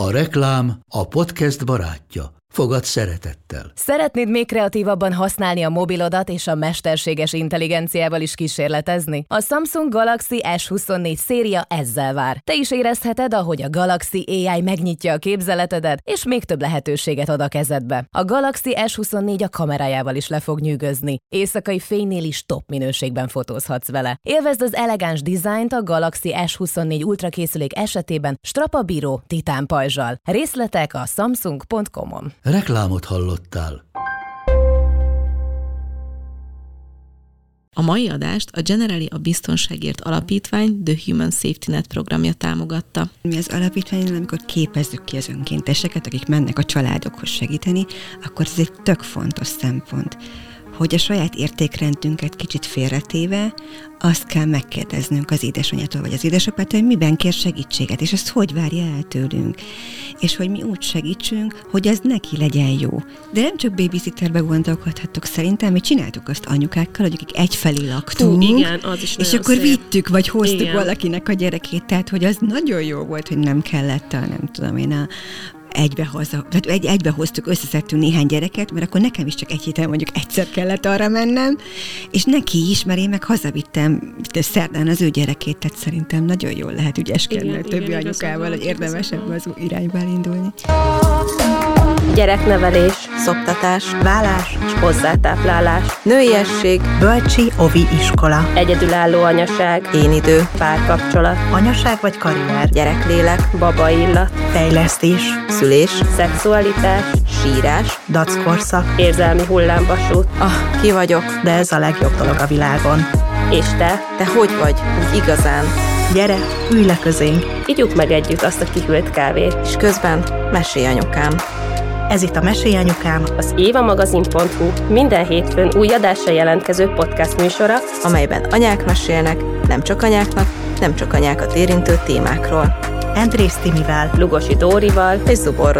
A reklám a podcast barátja. Fogad szeretettel. Szeretnéd még kreatívabban használni a mobilodat és a mesterséges intelligenciával is kísérletezni? A Samsung Galaxy S24 széria ezzel vár. Te is érezheted, ahogy a Galaxy AI megnyitja a képzeletedet, és még több lehetőséget ad a kezedbe. A Galaxy S24 a kamerájával is le fog nyűgözni. Éjszakai fénynél is top minőségben fotózhatsz vele. Élvezd az elegáns dizájnt a Galaxy S24 Ultra készülék esetében strapabíró titán pajzsal. Részletek a samsung.com-on. Reklámot hallottál. A mai adást a Generali a Biztonságért Alapítvány The Human Safety Net programja támogatta. Mi az alapítvány, amikor képezzük ki az önkénteseket, akik mennek a családokhoz segíteni, akkor ez egy tök fontos szempont hogy a saját értékrendünket kicsit félretéve, azt kell megkérdeznünk az édesanyától vagy az édesapától, hogy miben kér segítséget, és ezt hogy várja el tőlünk. És hogy mi úgy segítsünk, hogy az neki legyen jó. De nem csak babysitterbe gondolkodhatok szerintem, mi csináltuk azt anyukákkal, hogy akik egyfelé laktunk, Hú, igen, az is és akkor szép. vittük, vagy hoztuk Igen. valakinek a gyerekét, tehát hogy az nagyon jó volt, hogy nem kellett a, nem tudom én, a egybehoza, tehát egy, egybehoztuk, összeszedtünk néhány gyereket, mert akkor nekem is csak egy héten mondjuk egyszer kellett arra mennem, és neki is, mert én meg hazavittem itt szerdán az ő gyerekét, tehát szerintem nagyon jól lehet ügyeskedni Igen, a többi igen, anyukával, hogy van, érdemes igazad ebbe az irányba elindulni. Gyereknevelés, szoptatás, vállás és hozzátáplálás, nőiesség, Bölcsi Ovi iskola. egyedülálló anyaság, én idő, párkapcsolat, Anyaság vagy karrier. gyereklélek, baba illat, Fejlesztés. Szülés, szexualitás, sírás, Dackorszak. érzelmi hullámvasút. Ah, ki vagyok, de ez a legjobb dolog a világon. És te, te hogy vagy, úgy igazán? Gyere, ülj le közénk. Igyuk meg együtt azt a kihűlt kávét. És közben mesélj anyukám. Ez itt a Mesélyanyukám, Az évamagazin.hu minden hétfőn új adásra jelentkező podcast műsora, amelyben anyák mesélnek, nem csak anyáknak, nem csak anyákat érintő témákról. Andrész Timivel. Lugosi Dórival, És Zubor.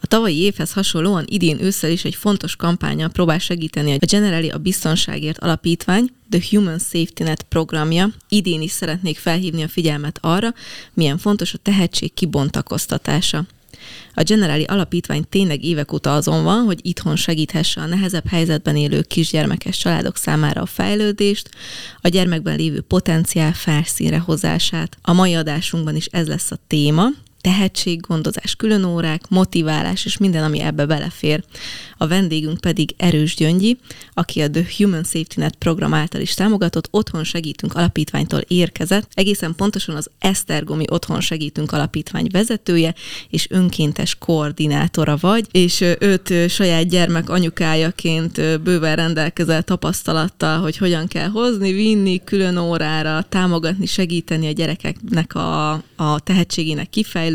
A tavalyi évhez hasonlóan idén ősszel is egy fontos kampányal próbál segíteni a Generali a Biztonságért Alapítvány, The Human Safety Net programja. Idén is szeretnék felhívni a figyelmet arra, milyen fontos a tehetség kibontakoztatása. A Generali Alapítvány tényleg évek óta azon van, hogy itthon segíthesse a nehezebb helyzetben élő kisgyermekes családok számára a fejlődést, a gyermekben lévő potenciál felszínre hozását. A mai adásunkban is ez lesz a téma, tehetséggondozás, különórák, motiválás és minden, ami ebbe belefér. A vendégünk pedig Erős Gyöngyi, aki a The Human Safety Net program által is támogatott Otthon Segítünk Alapítványtól érkezett, egészen pontosan az Esztergomi Otthon Segítünk Alapítvány vezetője és önkéntes koordinátora vagy, és őt saját gyermek anyukájaként bőven rendelkezel tapasztalattal, hogy hogyan kell hozni, vinni külön órára, támogatni, segíteni a gyerekeknek a, a tehetségének kifejlődését,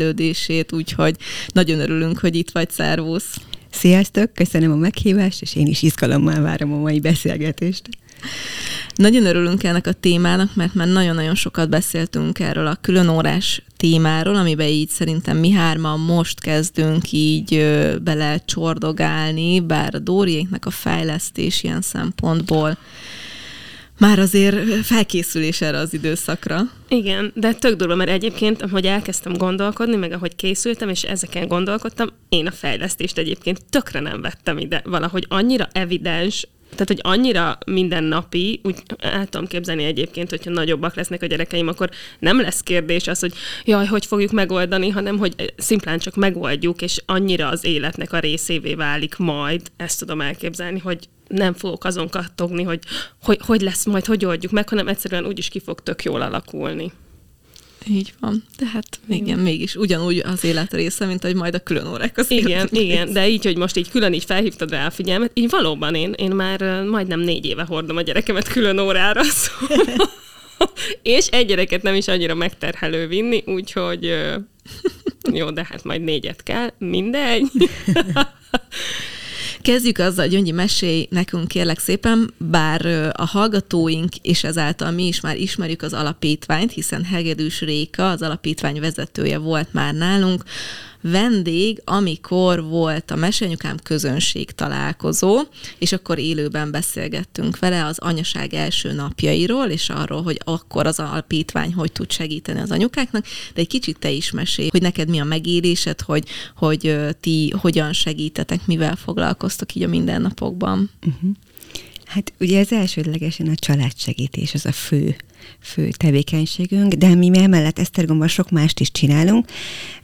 úgyhogy nagyon örülünk, hogy itt vagy, szervusz! Sziasztok, köszönöm a meghívást, és én is izgalommal várom a mai beszélgetést. Nagyon örülünk ennek a témának, mert már nagyon-nagyon sokat beszéltünk erről a különórás témáról, amiben így szerintem mi hárman most kezdünk így ö, bele csordogálni, bár a Dóriéknek a fejlesztés ilyen szempontból már azért felkészülés erre az időszakra. Igen, de tök durva, mert egyébként, ahogy elkezdtem gondolkodni, meg ahogy készültem, és ezeken gondolkodtam, én a fejlesztést egyébként tökre nem vettem ide. Valahogy annyira evidens, tehát, hogy annyira mindennapi, úgy el tudom képzelni egyébként, hogyha nagyobbak lesznek a gyerekeim, akkor nem lesz kérdés az, hogy jaj, hogy fogjuk megoldani, hanem hogy szimplán csak megoldjuk, és annyira az életnek a részévé válik majd, ezt tudom elképzelni, hogy nem fogok azon kattogni, hogy, hogy hogy lesz majd, hogy oldjuk meg, hanem egyszerűen úgyis ki fog tök jól alakulni. Így van. Tehát igen, mégis ugyanúgy az élet része, mint hogy majd a külön órák az Igen, igen, része. de így, hogy most így külön így felhívtad rá a figyelmet, így valóban én, én már majdnem négy éve hordom a gyerekemet külön órára, szóval. És egy gyereket nem is annyira megterhelő vinni, úgyhogy jó, de hát majd négyet kell, mindegy. Kezdjük azzal, Gyöngyi, mesélj nekünk kérlek szépen, bár a hallgatóink és ezáltal mi is már ismerjük az alapítványt, hiszen Hegedűs Réka, az alapítvány vezetője volt már nálunk. Vendég, amikor volt a Mesenyukám közönség találkozó, és akkor élőben beszélgettünk vele az anyaság első napjairól, és arról, hogy akkor az alapítvány hogy tud segíteni az anyukáknak, de egy kicsit te is mesélj, hogy neked mi a megélésed, hogy, hogy ti hogyan segítetek, mivel foglalkoztok így a mindennapokban. Uh-huh. Hát ugye az elsődlegesen a családsegítés az a fő fő tevékenységünk, de mi emellett Esztergomban sok mást is csinálunk,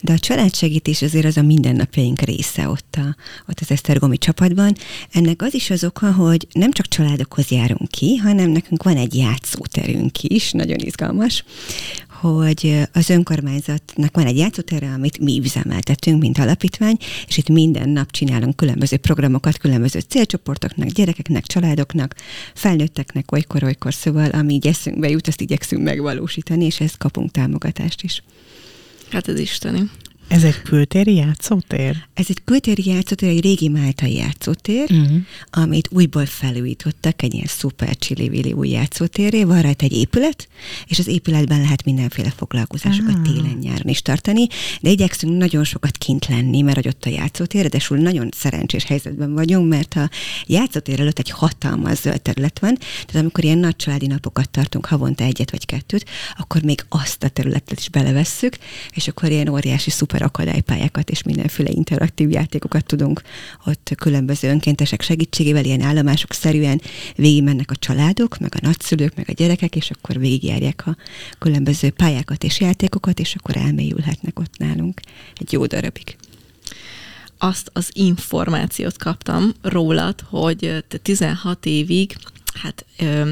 de a családsegítés azért az a mindennapjaink része ott, a, ott az Esztergomi csapatban. Ennek az is az oka, hogy nem csak családokhoz járunk ki, hanem nekünk van egy játszóterünk is, nagyon izgalmas, hogy az önkormányzatnak van egy játszótere, amit mi üzemeltetünk, mint alapítvány, és itt minden nap csinálunk különböző programokat, különböző célcsoportoknak, gyerekeknek, családoknak, felnőtteknek, olykor-olykor, szóval ami így eszünkbe jut, azt igyekszünk megvalósítani, és ezt kapunk támogatást is. Hát ez isteni. Ez egy kültéri játszótér? Ez egy kültéri játszótér, egy régi máltai játszótér, uh-huh. amit újból felújítottak, egy ilyen szuper csili új játszótéré, van rajta egy épület, és az épületben lehet mindenféle foglalkozásokat uh-huh. télen-nyáron is tartani, de igyekszünk nagyon sokat kint lenni, mert hogy ott a játszótér, de nagyon szerencsés helyzetben vagyunk, mert a játszótér előtt egy hatalmas zöld terület van, tehát amikor ilyen nagy családi napokat tartunk, havonta egyet vagy kettőt, akkor még azt a területet is belevesszük, és akkor ilyen óriási szuper szuper akadálypályákat és mindenféle interaktív játékokat tudunk ott különböző önkéntesek segítségével, ilyen állomások szerűen végigmennek a családok, meg a nagyszülők, meg a gyerekek, és akkor végigjárják a különböző pályákat és játékokat, és akkor elmélyülhetnek ott nálunk egy jó darabig. Azt az információt kaptam rólad, hogy te 16 évig hát ö,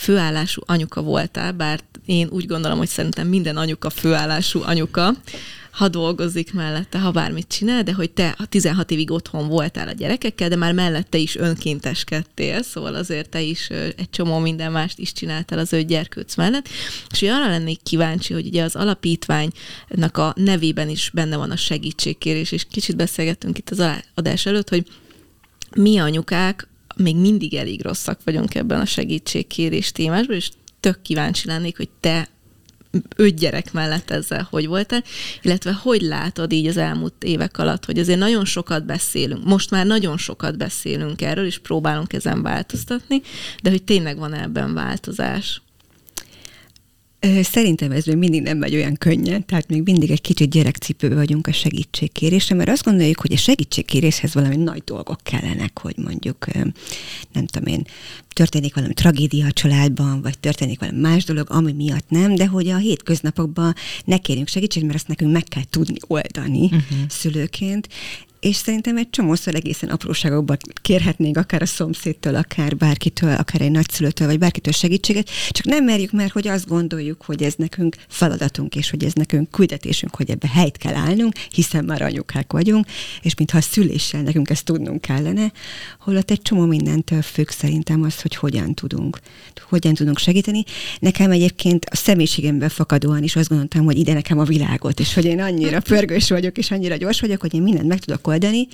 főállású anyuka voltál, bár én úgy gondolom, hogy szerintem minden anyuka főállású anyuka, ha dolgozik mellette, ha bármit csinál, de hogy te 16 évig otthon voltál a gyerekekkel, de már mellette is önkénteskedtél, szóval azért te is egy csomó minden mást is csináltál az öt gyerkőc mellett. És arra lennék kíváncsi, hogy ugye az alapítványnak a nevében is benne van a segítségkérés, és kicsit beszélgettünk itt az adás előtt, hogy mi anyukák még mindig elég rosszak vagyunk ebben a segítségkérés témásban, és tök kíváncsi lennék, hogy te öt gyerek mellett ezzel hogy voltál, illetve hogy látod így az elmúlt évek alatt, hogy azért nagyon sokat beszélünk, most már nagyon sokat beszélünk erről, és próbálunk ezen változtatni, de hogy tényleg van ebben változás? Szerintem ez még mindig nem megy olyan könnyen, tehát még mindig egy kicsit gyerekcipőbe vagyunk a segítségkérésre, mert azt gondoljuk, hogy a segítségkéréshez valami nagy dolgok kellenek, hogy mondjuk, nem tudom én, történik valami tragédia a családban, vagy történik valami más dolog, ami miatt nem, de hogy a hétköznapokban ne kérjünk segítséget, mert ezt nekünk meg kell tudni oldani uh-huh. szülőként, és szerintem egy csomószor egészen apróságokban kérhetnénk akár a szomszédtől, akár bárkitől, akár egy nagyszülőtől, vagy bárkitől segítséget, csak nem merjük, mert hogy azt gondoljuk, hogy ez nekünk feladatunk, és hogy ez nekünk küldetésünk, hogy ebbe helyt kell állnunk, hiszen már anyukák vagyunk, és mintha a szüléssel nekünk ezt tudnunk kellene, holott egy csomó mindentől függ szerintem az, hogy hogyan tudunk, hogyan tudunk segíteni. Nekem egyébként a személyiségemben fakadóan is azt gondoltam, hogy ide nekem a világot, és hogy én annyira pörgős vagyok, és annyira gyors vagyok, hogy én mindent meg tudok oldani,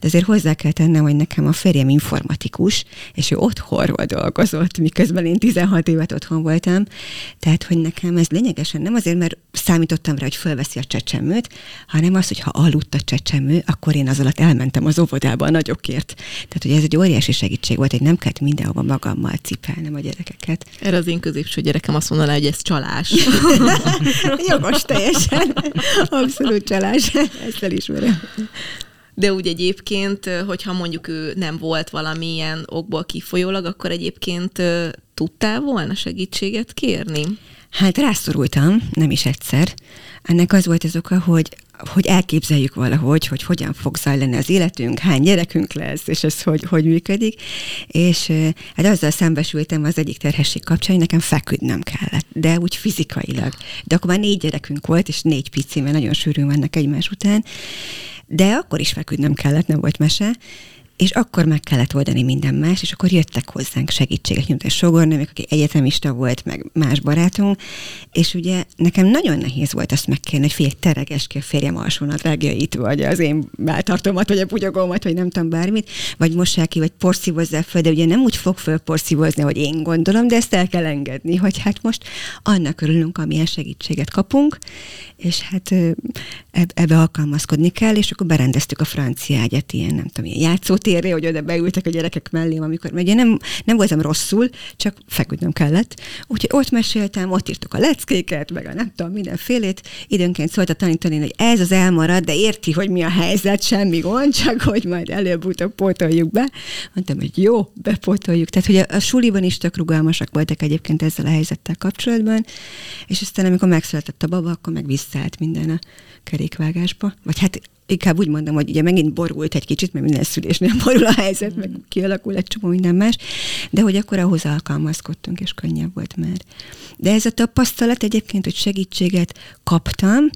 de azért hozzá kell tennem, hogy nekem a férjem informatikus, és ő otthonról dolgozott, miközben én 16 évet otthon voltam, tehát, hogy nekem ez lényegesen nem azért, mert számítottam rá, hogy fölveszi a csecsemőt, hanem az, hogy ha aludt a csecsemő, akkor én az alatt elmentem az óvodába a nagyokért. Tehát, hogy ez egy óriási segítség volt, hogy nem kellett mindenhova magammal cipelnem a gyerekeket. Erre az én középső gyerekem azt mondaná, hogy ez csalás. Jogos teljesen. Abszolút csalás. Ezt elismerem. De úgy egyébként, hogyha mondjuk ő nem volt valamilyen okból kifolyólag, akkor egyébként tudtál volna segítséget kérni? Hát rászorultam, nem is egyszer. Ennek az volt az oka, hogy hogy elképzeljük valahogy, hogy hogyan fog zajlani az életünk, hány gyerekünk lesz, és ez hogy, hogy működik. És hát azzal szembesültem az egyik terhesség kapcsán, hogy nekem feküdnöm kellett, de úgy fizikailag. De akkor már négy gyerekünk volt, és négy pici, mert nagyon sűrűn vannak egymás után, de akkor is feküdnöm kellett, nem volt mese, és akkor meg kellett oldani minden más, és akkor jöttek hozzánk segítséget, nyújt egy sogornőm, aki egyetemista volt, meg más barátunk, és ugye nekem nagyon nehéz volt azt megkérni, hogy figyelj, tereges ki a férjem alsónadrágjait, vagy az én beltartomat, vagy a bugyogómat, vagy nem tudom bármit, vagy mossák ki, vagy porszívozzál föl, de ugye nem úgy fog föl porszívozni, hogy én gondolom, de ezt el kell engedni, hogy hát most annak örülünk, amilyen segítséget kapunk, és hát ebbe alkalmazkodni kell, és akkor berendeztük a francia ágyat ilyen, nem tudom, ilyen játszótérre, hogy oda beültek a gyerekek mellé, amikor, mert ugye nem, nem voltam rosszul, csak feküdnöm kellett. Úgyhogy ott meséltem, ott írtuk a leckéket, meg a nem tudom, mindenfélét. Időnként szólt a tanítani, hogy ez az elmarad, de érti, hogy mi a helyzet, semmi gond, csak hogy majd előbb-utóbb pótoljuk be. Mondtam, hogy jó, bepótoljuk. Tehát, hogy a, a suliban is tök rugalmasak voltak egyébként ezzel a helyzettel kapcsolatban, és aztán amikor megszületett a baba, akkor meg visszaállt minden a kerékvágásba. Vagy hát inkább úgy mondom, hogy ugye megint borult egy kicsit, mert minden szülésnél borul a helyzet, meg kialakul egy csomó minden más, de hogy akkor ahhoz alkalmazkodtunk, és könnyebb volt már. De ez a tapasztalat egyébként, hogy segítséget kaptam,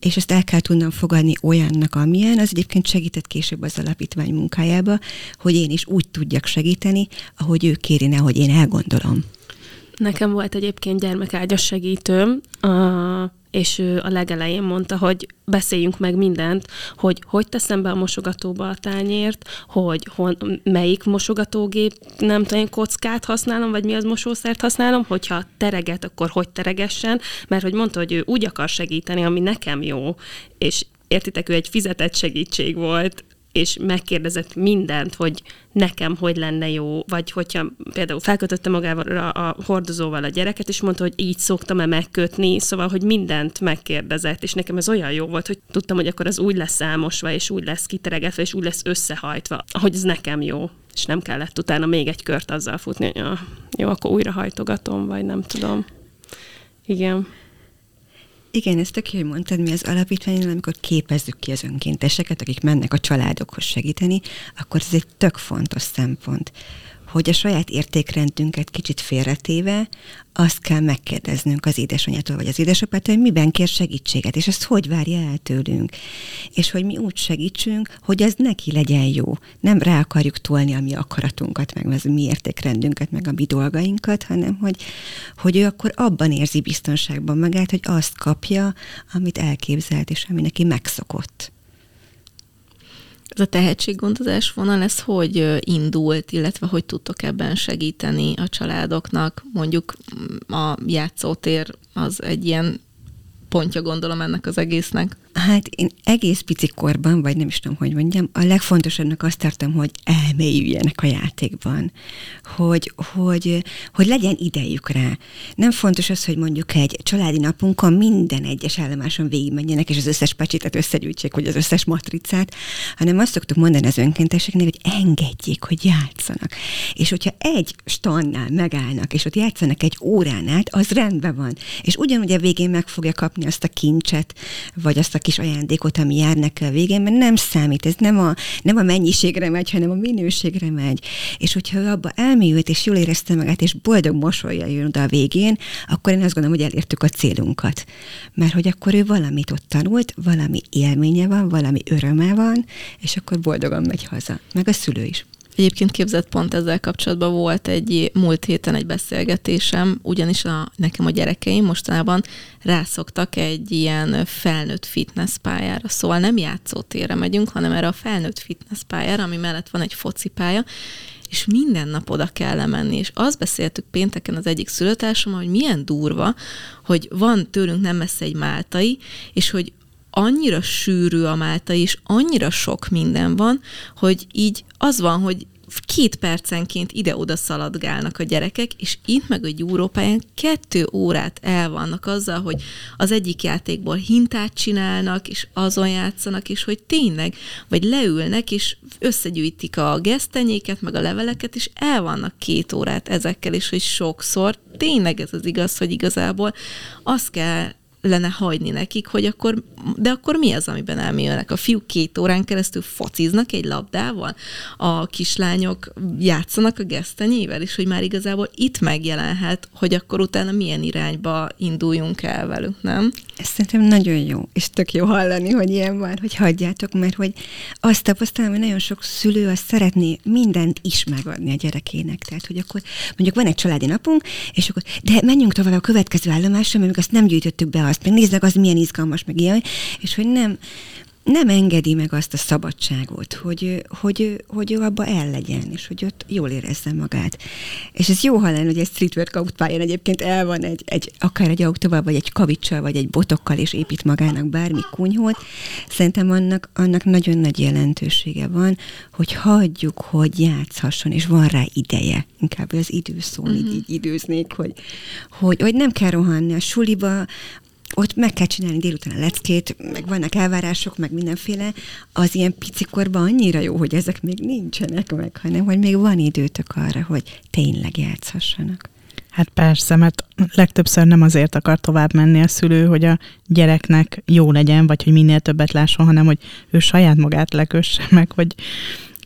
és ezt el kell tudnom fogadni olyannak, amilyen, az egyébként segített később az alapítvány munkájába, hogy én is úgy tudjak segíteni, ahogy ő kéri, hogy én elgondolom. Nekem volt egyébként gyermekágyas segítőm, a és ő a legelején mondta, hogy beszéljünk meg mindent, hogy hogy teszem be a mosogatóba a tányért, hogy hon, melyik mosogatógép, nem tudom, kockát használom, vagy mi az mosószert használom, hogyha tereget, akkor hogy teregessen, mert hogy mondta, hogy ő úgy akar segíteni, ami nekem jó, és értitek, ő egy fizetett segítség volt, és megkérdezett mindent, hogy nekem hogy lenne jó, vagy hogyha például felkötötte magával a, a hordozóval a gyereket, és mondta, hogy így szoktam-e megkötni, szóval, hogy mindent megkérdezett, és nekem ez olyan jó volt, hogy tudtam, hogy akkor az úgy lesz számosva, és úgy lesz kiteregetve, és úgy lesz összehajtva, hogy ez nekem jó és nem kellett utána még egy kört azzal futni, hogy ah, jó, akkor újra hajtogatom, vagy nem tudom. Igen. Igen, ezt tök hogy mondtad, mi az alapítványon, amikor képezzük ki az önkénteseket, akik mennek a családokhoz segíteni, akkor ez egy tök fontos szempont, hogy a saját értékrendünket kicsit félretéve, azt kell megkérdeznünk az édesanyától vagy az édesapától, hogy miben kér segítséget, és ezt hogy várja el tőlünk. És hogy mi úgy segítsünk, hogy ez neki legyen jó. Nem rá akarjuk tolni a mi akaratunkat, meg az mi értékrendünket, meg a mi dolgainkat, hanem hogy, hogy ő akkor abban érzi biztonságban magát, hogy azt kapja, amit elképzelt, és ami neki megszokott. Ez a tehetséggondozás vonal, ez hogy indult, illetve hogy tudtok ebben segíteni a családoknak? Mondjuk a játszótér az egy ilyen pontja gondolom ennek az egésznek. Hát én egész pici korban, vagy nem is tudom, hogy mondjam, a legfontosabbnak azt tartom, hogy elmélyüljenek a játékban, hogy, hogy, hogy legyen idejük rá. Nem fontos az, hogy mondjuk egy családi napunkon minden egyes állomáson végigmenjenek, és az összes pecsétet összegyűjtsék, vagy az összes matricát, hanem azt szoktuk mondani az önkénteseknek, hogy engedjék, hogy játszanak. És hogyha egy stannál megállnak, és ott játszanak egy órán át, az rendben van. És ugyanúgy a végén meg fogja kapni azt a kincset, vagy azt a kis ajándékot, ami jár neki a végén, mert nem számít, ez nem a, nem a mennyiségre megy, hanem a minőségre megy. És hogyha ő abba elmélyült, és jól érezte magát, és boldog mosolya jön oda a végén, akkor én azt gondolom, hogy elértük a célunkat. Mert hogy akkor ő valamit ott tanult, valami élménye van, valami öröme van, és akkor boldogan megy haza. Meg a szülő is. Egyébként képzett pont ezzel kapcsolatban volt egy múlt héten egy beszélgetésem, ugyanis a, nekem a gyerekeim mostanában rászoktak egy ilyen felnőtt fitness pályára. Szóval nem játszótérre megyünk, hanem erre a felnőtt fitness pályára, ami mellett van egy focipálya, és minden nap oda kell menni. És azt beszéltük pénteken az egyik szülőtársam, hogy milyen durva, hogy van tőlünk nem messze egy máltai, és hogy annyira sűrű a Málta, és annyira sok minden van, hogy így az van, hogy két percenként ide-oda szaladgálnak a gyerekek, és itt meg a gyúrópályán kettő órát el vannak azzal, hogy az egyik játékból hintát csinálnak, és azon játszanak, és hogy tényleg, vagy leülnek, és összegyűjtik a gesztenyéket, meg a leveleket, és el vannak két órát ezekkel, és hogy sokszor. Tényleg ez az igaz, hogy igazából azt kell lenne hagyni nekik, hogy akkor, de akkor mi az, amiben elmélyülnek? A fiúk két órán keresztül fociznak egy labdával, a kislányok játszanak a gesztenyével, és hogy már igazából itt megjelenhet, hogy akkor utána milyen irányba induljunk el velük, nem? Ez szerintem nagyon jó, és tök jó hallani, hogy ilyen van, hogy hagyjátok, mert hogy azt tapasztalom, hogy nagyon sok szülő azt szeretné mindent is megadni a gyerekének. Tehát, hogy akkor mondjuk van egy családi napunk, és akkor, de menjünk tovább a következő állomásra, mert azt nem gyűjtöttük be azt, meg nézd meg, az milyen izgalmas, meg ilyen, és hogy nem, nem engedi meg azt a szabadságot, hogy, hogy, hogy ő abba el legyen, és hogy ott jól érezze magát. És ez jó hallani, hogy egy street workout pályán egyébként el van egy, egy akár egy autóval, vagy egy kavicsal, vagy egy botokkal, és épít magának bármi kunyhót. Szerintem annak, annak nagyon nagy jelentősége van, hogy hagyjuk, hogy játszhasson, és van rá ideje. Inkább az időszó, uh-huh. így, így időznék, hogy, hogy, hogy nem kell rohanni a suliba, ott meg kell csinálni délután a leckét, meg vannak elvárások, meg mindenféle, az ilyen picikorban annyira jó, hogy ezek még nincsenek meg, hanem hogy még van időtök arra, hogy tényleg játszhassanak. Hát persze, mert legtöbbször nem azért akar tovább menni a szülő, hogy a gyereknek jó legyen, vagy hogy minél többet lásson, hanem hogy ő saját magát lekösse meg, hogy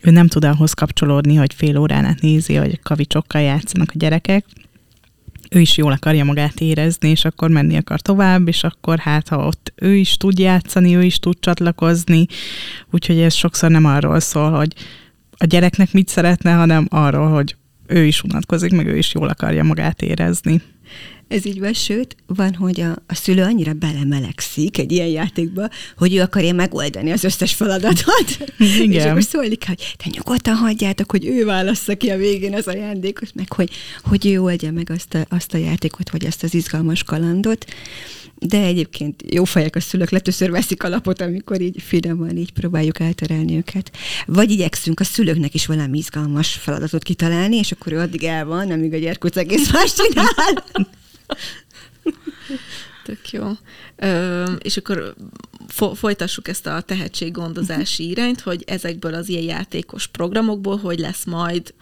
ő nem tud ahhoz kapcsolódni, hogy fél órán át nézi, hogy kavicsokkal játszanak a gyerekek, ő is jól akarja magát érezni, és akkor menni akar tovább, és akkor hát, ha ott ő is tud játszani, ő is tud csatlakozni, úgyhogy ez sokszor nem arról szól, hogy a gyereknek mit szeretne, hanem arról, hogy ő is unatkozik, meg ő is jól akarja magát érezni. Ez így van, sőt, van, hogy a, a szülő annyira belemelegszik egy ilyen játékba, hogy ő akarja megoldani az összes feladatot. Igen. És akkor szólik, hogy te nyugodtan hagyjátok, hogy ő válassza ki a végén az ajándékot, meg hogy, hogy ő oldja meg azt a, azt a játékot, vagy azt az izgalmas kalandot. De egyébként jó fejek a szülők, letöször veszik a lapot, amikor így finoman így próbáljuk elterelni őket. Vagy igyekszünk a szülőknek is valami izgalmas feladatot kitalálni, és akkor ő addig el van, amíg a gyerkőc egész más csinál. Tök jó. Ö, és akkor fo- folytassuk ezt a tehetséggondozási irányt, hogy ezekből az ilyen játékos programokból, hogy lesz majd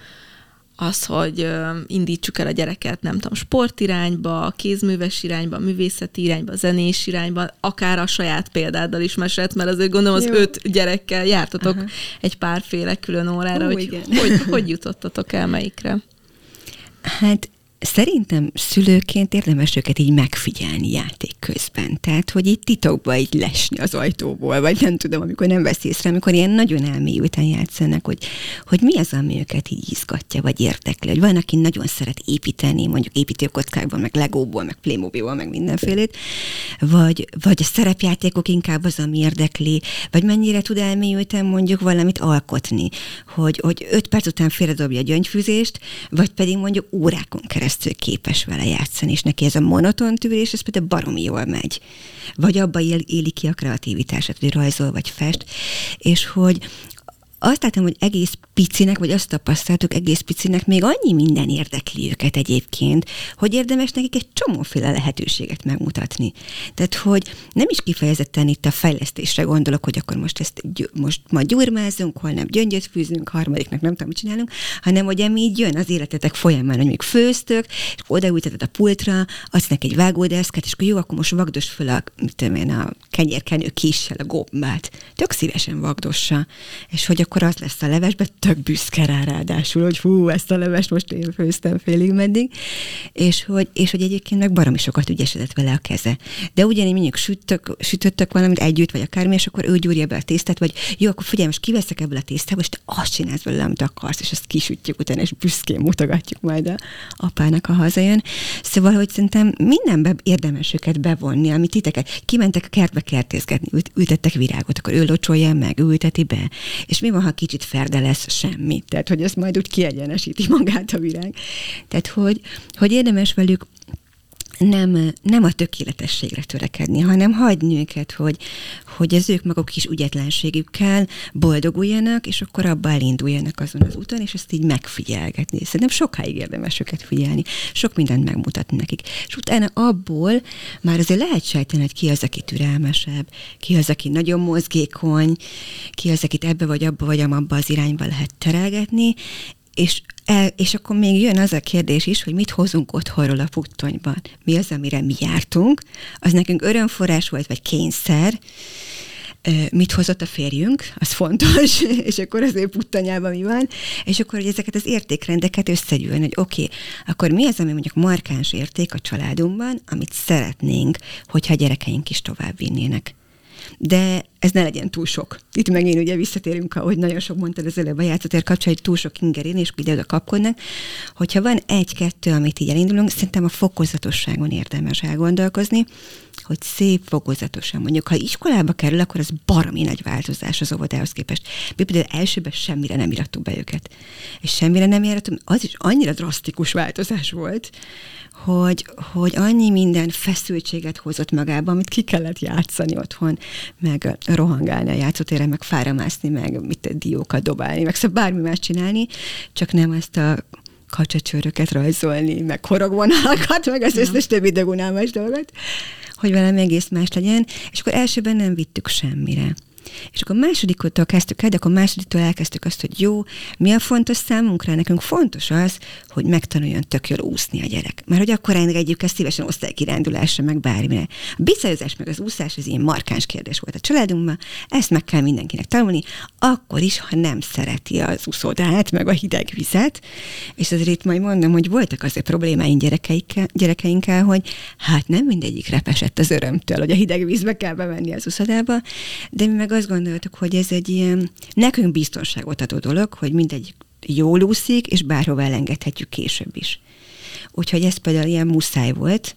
az, hogy indítsuk el a gyereket, nem tudom, sportirányba, kézműves irányba, művészeti irányba, zenés irányba, akár a saját példáddal is mesélt, mert azért gondolom az Jó. öt gyerekkel jártatok Aha. egy párféle külön órára, Ó, hogy, igen. hogy hogy jutottatok el melyikre? Hát Szerintem szülőként érdemes őket így megfigyelni játék közben. Tehát, hogy így titokba így lesni az ajtóból, vagy nem tudom, amikor nem vesz észre, amikor ilyen nagyon elmélyülten játszanak, hogy, hogy mi az, ami őket így izgatja, vagy érdekli. Hogy van, aki nagyon szeret építeni, mondjuk építőkockákban, meg legóból, meg playmobilból, meg mindenfélét, vagy, vagy a szerepjátékok inkább az, ami érdekli, vagy mennyire tud elmélyülten mondjuk valamit alkotni, hogy, hogy öt perc után félredobja a gyöngyfűzést, vagy pedig mondjuk órákon keresztül keresztül képes vele játszani, és neki ez a monoton tűrés, ez például baromi jól megy. Vagy abba él, éli ki a kreativitását, hogy rajzol, vagy fest, és hogy azt látom, hogy egész picinek, vagy azt tapasztaltuk egész picinek, még annyi minden érdekli őket egyébként, hogy érdemes nekik egy csomóféle lehetőséget megmutatni. Tehát, hogy nem is kifejezetten itt a fejlesztésre gondolok, hogy akkor most ezt most ma gyurmázunk, holnap gyöngyöt fűzünk, harmadiknak nem tudom, mit csinálunk, hanem hogy ami így jön az életetek folyamán, hogy még főztök, és odaülteted a pultra, adsz neki egy vágódeszket, és akkor jó, akkor most vagdos föl a, mit tudom én, a kenyérkenő kissel a gombát. Tök szívesen vagdossa. És hogy akkor az lesz a levesbe, tök büszke rá ráadásul, hogy hú, ezt a levest most én főztem félig meddig, és hogy, és hogy egyébként meg baromi sokat ügyesedett vele a keze. De ugyanígy mondjuk sütök, sütöttök valamit együtt, vagy akármi, és akkor ő gyúrja be a tésztát, vagy jó, akkor figyelj, most kiveszek ebből a tésztából, és te azt csinálsz belőle, amit akarsz, és azt kisütjük utána, és büszkén mutogatjuk majd a apának, a hazajön. Szóval, hogy szerintem mindenbe érdemes őket bevonni, amit titeket. Kimentek a kertbe kertészgetni, ült, ültettek virágot, akkor ő locsolja meg, ülteti be. És mi van, ha kicsit ferde lesz semmi? Tehát, hogy ez majd úgy kiegyenesíti magát a virág. Tehát, hogy, hogy érdemes velük nem, nem a tökéletességre törekedni, hanem hagyni őket, hogy, hogy az ők maguk is ügyetlenségükkel boldoguljanak, és akkor abba elinduljanak azon az úton, és ezt így megfigyelgetni. Szerintem sokáig érdemes őket figyelni, sok mindent megmutatni nekik. És utána abból már azért lehet sejteni, hogy ki az, aki türelmesebb, ki az, aki nagyon mozgékony, ki az, akit ebbe vagy abba vagy abba az irányba lehet terelgetni, és, és akkor még jön az a kérdés is, hogy mit hozunk otthonról a puttonyban. Mi az, amire mi jártunk? Az nekünk örömforrás volt, vagy kényszer, mit hozott a férjünk, az fontos, és akkor az ő puttanyában mi van, és akkor, hogy ezeket az értékrendeket összegyűlni, hogy oké, okay, akkor mi az, ami mondjuk markáns érték a családunkban, amit szeretnénk, hogyha a gyerekeink is tovább vinnének de ez ne legyen túl sok. Itt megint ugye visszatérünk, ahogy nagyon sok mondtad az előbb a játszatér kapcsán, hogy túl sok ingerén, és ide oda kapkodnak. Hogyha van egy-kettő, amit így elindulunk, szerintem a fokozatosságon érdemes elgondolkozni, hogy szép fokozatosan. Mondjuk, ha iskolába kerül, akkor az baromi nagy változás az óvodához képest. Mi például elsőben semmire nem irattuk be őket. És semmire nem irattuk, az is annyira drasztikus változás volt, hogy, hogy annyi minden feszültséget hozott magába, amit ki kellett játszani otthon, meg rohangálni a játszótéren, meg fáramászni, meg mit diókat dobálni, meg szóval bármi más csinálni, csak nem ezt a kacsacsőröket rajzolni, meg horogvonalakat, meg az összes többi dögunálmas dolgot, hogy velem egész más legyen, és akkor elsőben nem vittük semmire. És akkor másodiktól kezdtük el, de akkor másodiktól elkezdtük azt, hogy jó, mi a fontos számunkra? Nekünk fontos az, hogy megtanuljon tök jól úszni a gyerek. Mert hogy akkor engedjük ezt szívesen osztálykirándulásra, meg bármire. A bicajozás meg az úszás, ez ilyen markáns kérdés volt a családunkban, ezt meg kell mindenkinek tanulni, akkor is, ha nem szereti az úszódát, meg a hideg vizet. És azért itt majd mondom, hogy voltak azért problémáink gyerekeinkkel, gyerekeinkkel, hogy hát nem mindegyik repesett az örömtől, hogy a hideg vízbe kell bemenni az úszodába, de mi meg azt gondoltuk, hogy ez egy ilyen nekünk biztonságot adó dolog, hogy mindegy jól úszik, és bárhova elengedhetjük később is. Úgyhogy ez például ilyen muszáj volt.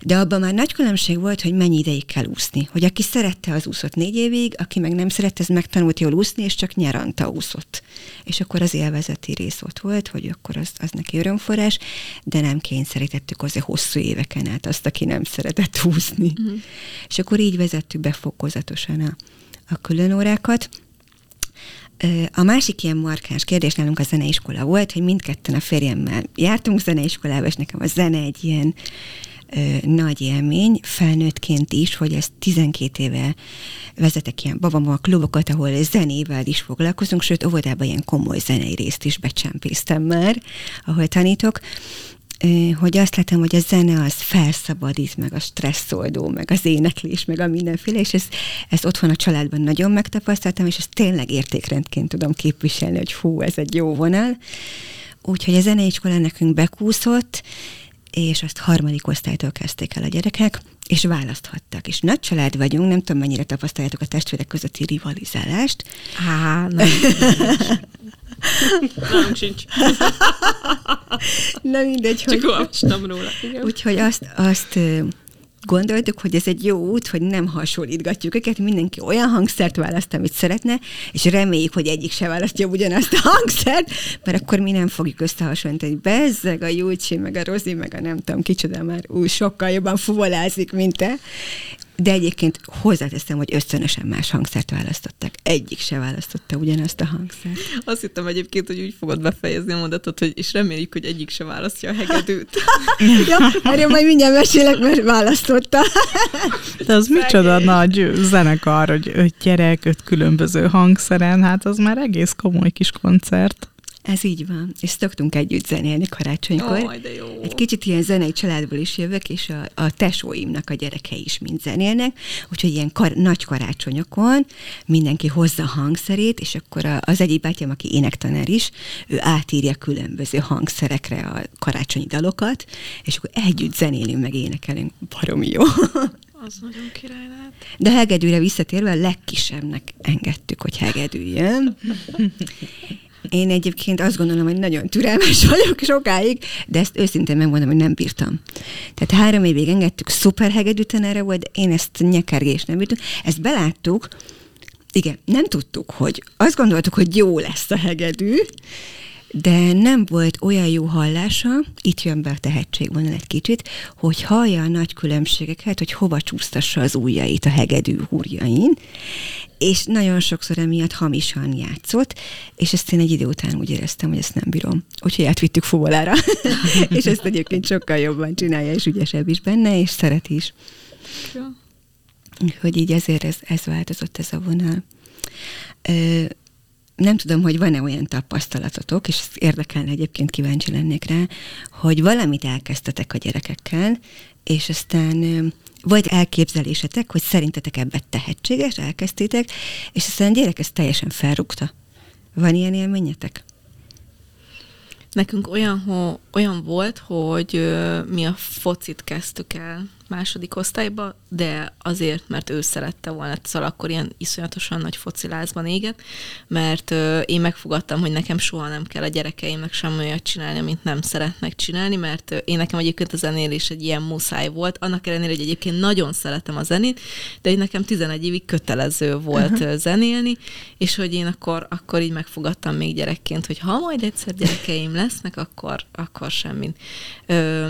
De abban már nagy különbség volt, hogy mennyi ideig kell úszni. Hogy aki szerette, az úszott négy évig, aki meg nem szerette, az megtanult jól úszni, és csak nyaranta úszott. És akkor az élvezeti rész ott volt, hogy akkor az, az neki örömforrás, de nem kényszerítettük azért hosszú éveken át azt, aki nem szeretett úszni. Uh-huh. És akkor így vezettük be fokozatosan a, a külön órákat. A másik ilyen markáns kérdés nálunk a zeneiskola volt, hogy mindketten a férjemmel jártunk zeneiskolába, és nekem a zene egy ilyen ö, nagy élmény, felnőttként is, hogy ezt 12 éve vezetek ilyen babama klubokat, ahol zenével is foglalkozunk, sőt, óvodában ilyen komoly zenei részt is becsempésztem már, ahol tanítok, hogy azt látom, hogy a zene az felszabadít, meg a stresszoldó, meg az éneklés, meg a mindenféle, és ezt, ezt otthon a családban nagyon megtapasztaltam, és ezt tényleg értékrendként tudom képviselni, hogy hú, ez egy jó vonal. Úgyhogy a zeneiskola nekünk bekúszott, és azt harmadik osztálytól kezdték el a gyerekek, és választhattak. És nagy család vagyunk, nem tudom, mennyire tapasztaljátok a testvérek közötti rivalizálást. Á, nem. Nem sincs. Na mindegy, Csak hogy... olvastam róla. Igen. Úgyhogy azt, azt gondoltuk, hogy ez egy jó út, hogy nem hasonlítgatjuk őket, mindenki olyan hangszert választ, amit szeretne, és reméljük, hogy egyik se választja ugyanazt a hangszert, mert akkor mi nem fogjuk összehasonlítani. Bezzeg a Júlcsi, meg a Rozi, meg a nem tudom kicsoda már úgy sokkal jobban fuvolázik, mint te. De egyébként hozzáteszem, hogy ösztönösen más hangszert választottak. Egyik se választotta ugyanazt a hangszert. Azt hittem egyébként, hogy úgy fogod befejezni a mondatot, hogy és reméljük, hogy egyik se választja a hegedűt. ja, erről majd mindjárt mesélek, mert választotta. De az micsoda nagy zenekar, hogy öt gyerek, öt különböző hangszeren, hát az már egész komoly kis koncert. Ez így van. És szoktunk együtt zenélni karácsonykor. Ó, de jó. Egy kicsit ilyen zenei családból is jövök, és a, a tesóimnak a gyerekei is mind zenélnek, úgyhogy ilyen kar, nagy karácsonyokon mindenki hozza hangszerét, és akkor a, az egyik bátyám, aki énektanár is, ő átírja különböző hangszerekre a karácsonyi dalokat, és akkor együtt zenélünk, meg énekelünk. Baromi jó. Az nagyon király lehet. De hegedűre visszatérve a legkisebbnek engedtük, hogy hegedüljön. Én egyébként azt gondolom, hogy nagyon türelmes vagyok sokáig, de ezt őszintén megmondom, hogy nem bírtam. Tehát három évig engedtük, szuper hegedűtanára volt, de én ezt nyekergés nem bírtam. Ezt beláttuk, igen, nem tudtuk, hogy azt gondoltuk, hogy jó lesz a hegedű, de nem volt olyan jó hallása, itt jön be a tehetségvonal egy kicsit, hogy hallja a nagy különbségeket, hogy hova csúsztassa az ujjait a hegedű húrjain, és nagyon sokszor emiatt hamisan játszott, és ezt én egy idő után úgy éreztem, hogy ezt nem bírom. Úgyhogy átvittük fuvolára, és ezt egyébként sokkal jobban csinálja, és ügyesebb is benne, és szeret is. Hogy így ezért ez, ez változott ez a vonal. nem tudom, hogy van-e olyan tapasztalatotok, és érdekelne egyébként kíváncsi lennék rá, hogy valamit elkezdtetek a gyerekekkel, és aztán volt elképzelésetek, hogy szerintetek ebben tehetséges, elkezdtétek, és aztán a gyerek ezt teljesen felrúgta. Van ilyen élményetek? Nekünk olyan, ho, olyan volt, hogy ö, mi a focit kezdtük el második osztályba, de azért, mert ő szerette volna, szóval akkor ilyen iszonyatosan nagy focilázban éget, mert ö, én megfogadtam, hogy nekem soha nem kell a gyerekeimnek sem olyat csinálni, amit nem szeretnek csinálni, mert ö, én nekem egyébként a zenélés egy ilyen muszáj volt, annak ellenére, hogy egyébként nagyon szeretem a zenét, de hogy nekem 11 évig kötelező volt uh-huh. zenélni, és hogy én akkor, akkor így megfogadtam még gyerekként, hogy ha majd egyszer gyerekeim lesznek, akkor, akkor semmit. Ö,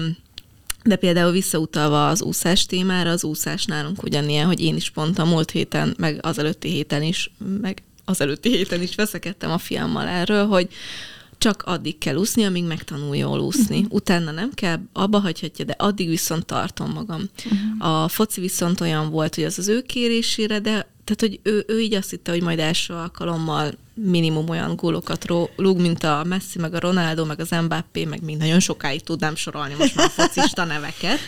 de például visszautalva az úszás témára, az úszás nálunk ugyanilyen, hogy én is pont a múlt héten, meg az előtti héten is, meg az előtti héten is veszekedtem a fiammal erről, hogy csak addig kell úszni, amíg megtanul jól úszni. Utána nem kell, abba hagyhatja, de addig viszont tartom magam. Uh-huh. A foci viszont olyan volt, hogy az az ő kérésére, de tehát, hogy ő, ő így azt hitte, hogy majd első alkalommal minimum olyan gólokat rúg, mint a Messi, meg a Ronaldo, meg az Mbappé, meg még nagyon sokáig tudnám sorolni most már a focista neveket.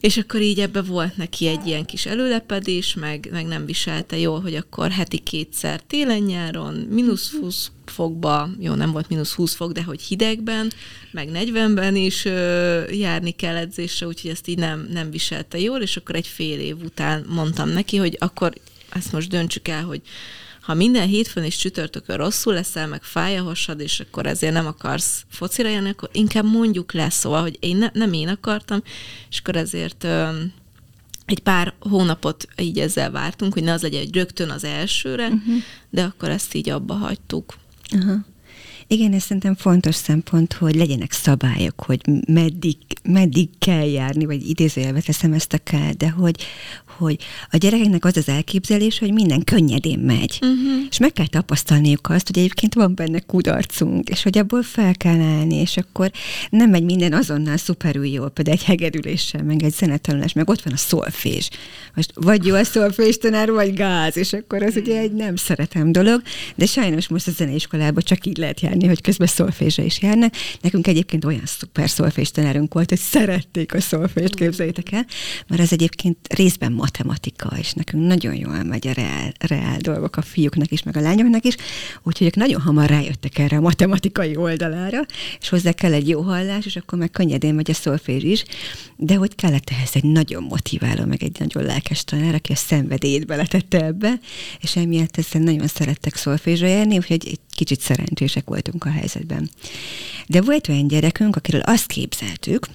És akkor így ebbe volt neki egy ilyen kis előlepedés, meg, meg nem viselte jól, hogy akkor heti kétszer télen-nyáron, mínusz 20 fokba, jó, nem volt mínusz 20 fok, de hogy hidegben, meg 40-ben is ö, járni kell edzésre, úgyhogy ezt így nem, nem viselte jól, és akkor egy fél év után mondtam neki, hogy akkor ezt most döntsük el, hogy ha minden hétfőn és csütörtökön rosszul leszel, meg fáj a hasad, és akkor ezért nem akarsz focira jönni, akkor inkább mondjuk le, szóval, hogy én ne, nem én akartam, és akkor ezért ö, egy pár hónapot így ezzel vártunk, hogy ne az legyen, hogy rögtön az elsőre, uh-huh. de akkor ezt így abba hagytuk. Uh-huh. Igen, ez szerintem fontos szempont, hogy legyenek szabályok, hogy meddig, meddig kell járni, vagy idézőjelbe teszem ezt a kell, de hogy, hogy a gyerekeknek az az elképzelés, hogy minden könnyedén megy. Uh-huh. És meg kell tapasztalniuk azt, hogy egyébként van benne kudarcunk, és hogy abból fel kell állni, és akkor nem megy minden azonnal szuperül jól, például egy hegedüléssel, meg egy zenetanulás, meg ott van a szolfés. Most vagy jó a szolfés tanár, vagy gáz, és akkor az ugye egy nem szeretem dolog, de sajnos most a zeneiskolában csak így lehet járni, hogy közben szolfésre is járnak. Nekünk egyébként olyan szuper szolfés tanárunk volt, hogy szerették a szolfést, képzeljétek el, mert ez egyébként részben matematika, és nekünk nagyon jól megy a reál, reál dolgok a fiúknak is, meg a lányoknak is, úgyhogy ők nagyon hamar rájöttek erre a matematikai oldalára, és hozzá kell egy jó hallás, és akkor meg könnyedén megy a szolfés is, de hogy kellett ehhez egy nagyon motiváló, meg egy nagyon lelkes tanár, aki a szenvedélyét beletette ebbe, és emiatt ezzel nagyon szerettek szolfésra járni, úgyhogy egy kicsit szerencsések voltunk a helyzetben. De volt olyan gyerekünk, akiről azt képzeltük,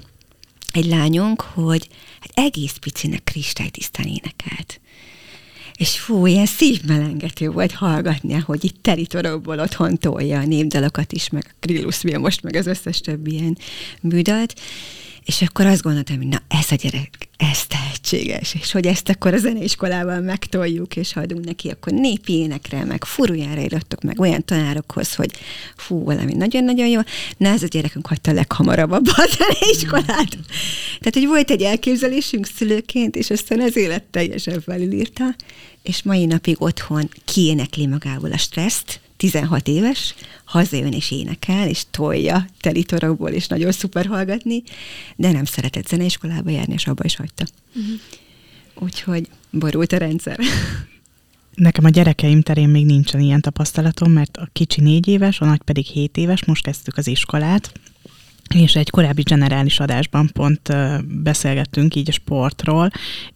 egy lányunk, hogy egész picinek kristálytisztán énekelt. És fú, ilyen szívmelengető volt hallgatni, hogy itt teritorokból otthon tolja a népdalokat is, meg a Krillus most, meg az összes többi ilyen műdalt. És akkor azt gondoltam, hogy na ez a gyerek, ez tehetséges, és hogy ezt akkor a zeneiskolában megtoljuk, és ha adunk neki, akkor népi énekre, meg furujára írottok meg olyan tanárokhoz, hogy fú, valami nagyon-nagyon jó. Na ez a gyerekünk hagyta leghamarabb abba a zeneiskolát. Tehát, hogy volt egy elképzelésünk szülőként, és aztán az élet teljesen felülírta, és mai napig otthon kiénekli magából a stresszt, 16 éves, hazajön és énekel, és tolja telitorokból, és nagyon szuper hallgatni, de nem szeretett zeneiskolába járni, és abba is hagyta. Uh-huh. Úgyhogy borult a rendszer. Nekem a gyerekeim terén még nincsen ilyen tapasztalatom, mert a kicsi négy éves, a nagy pedig hét éves, most kezdtük az iskolát, és egy korábbi generális adásban pont beszélgettünk így a sportról,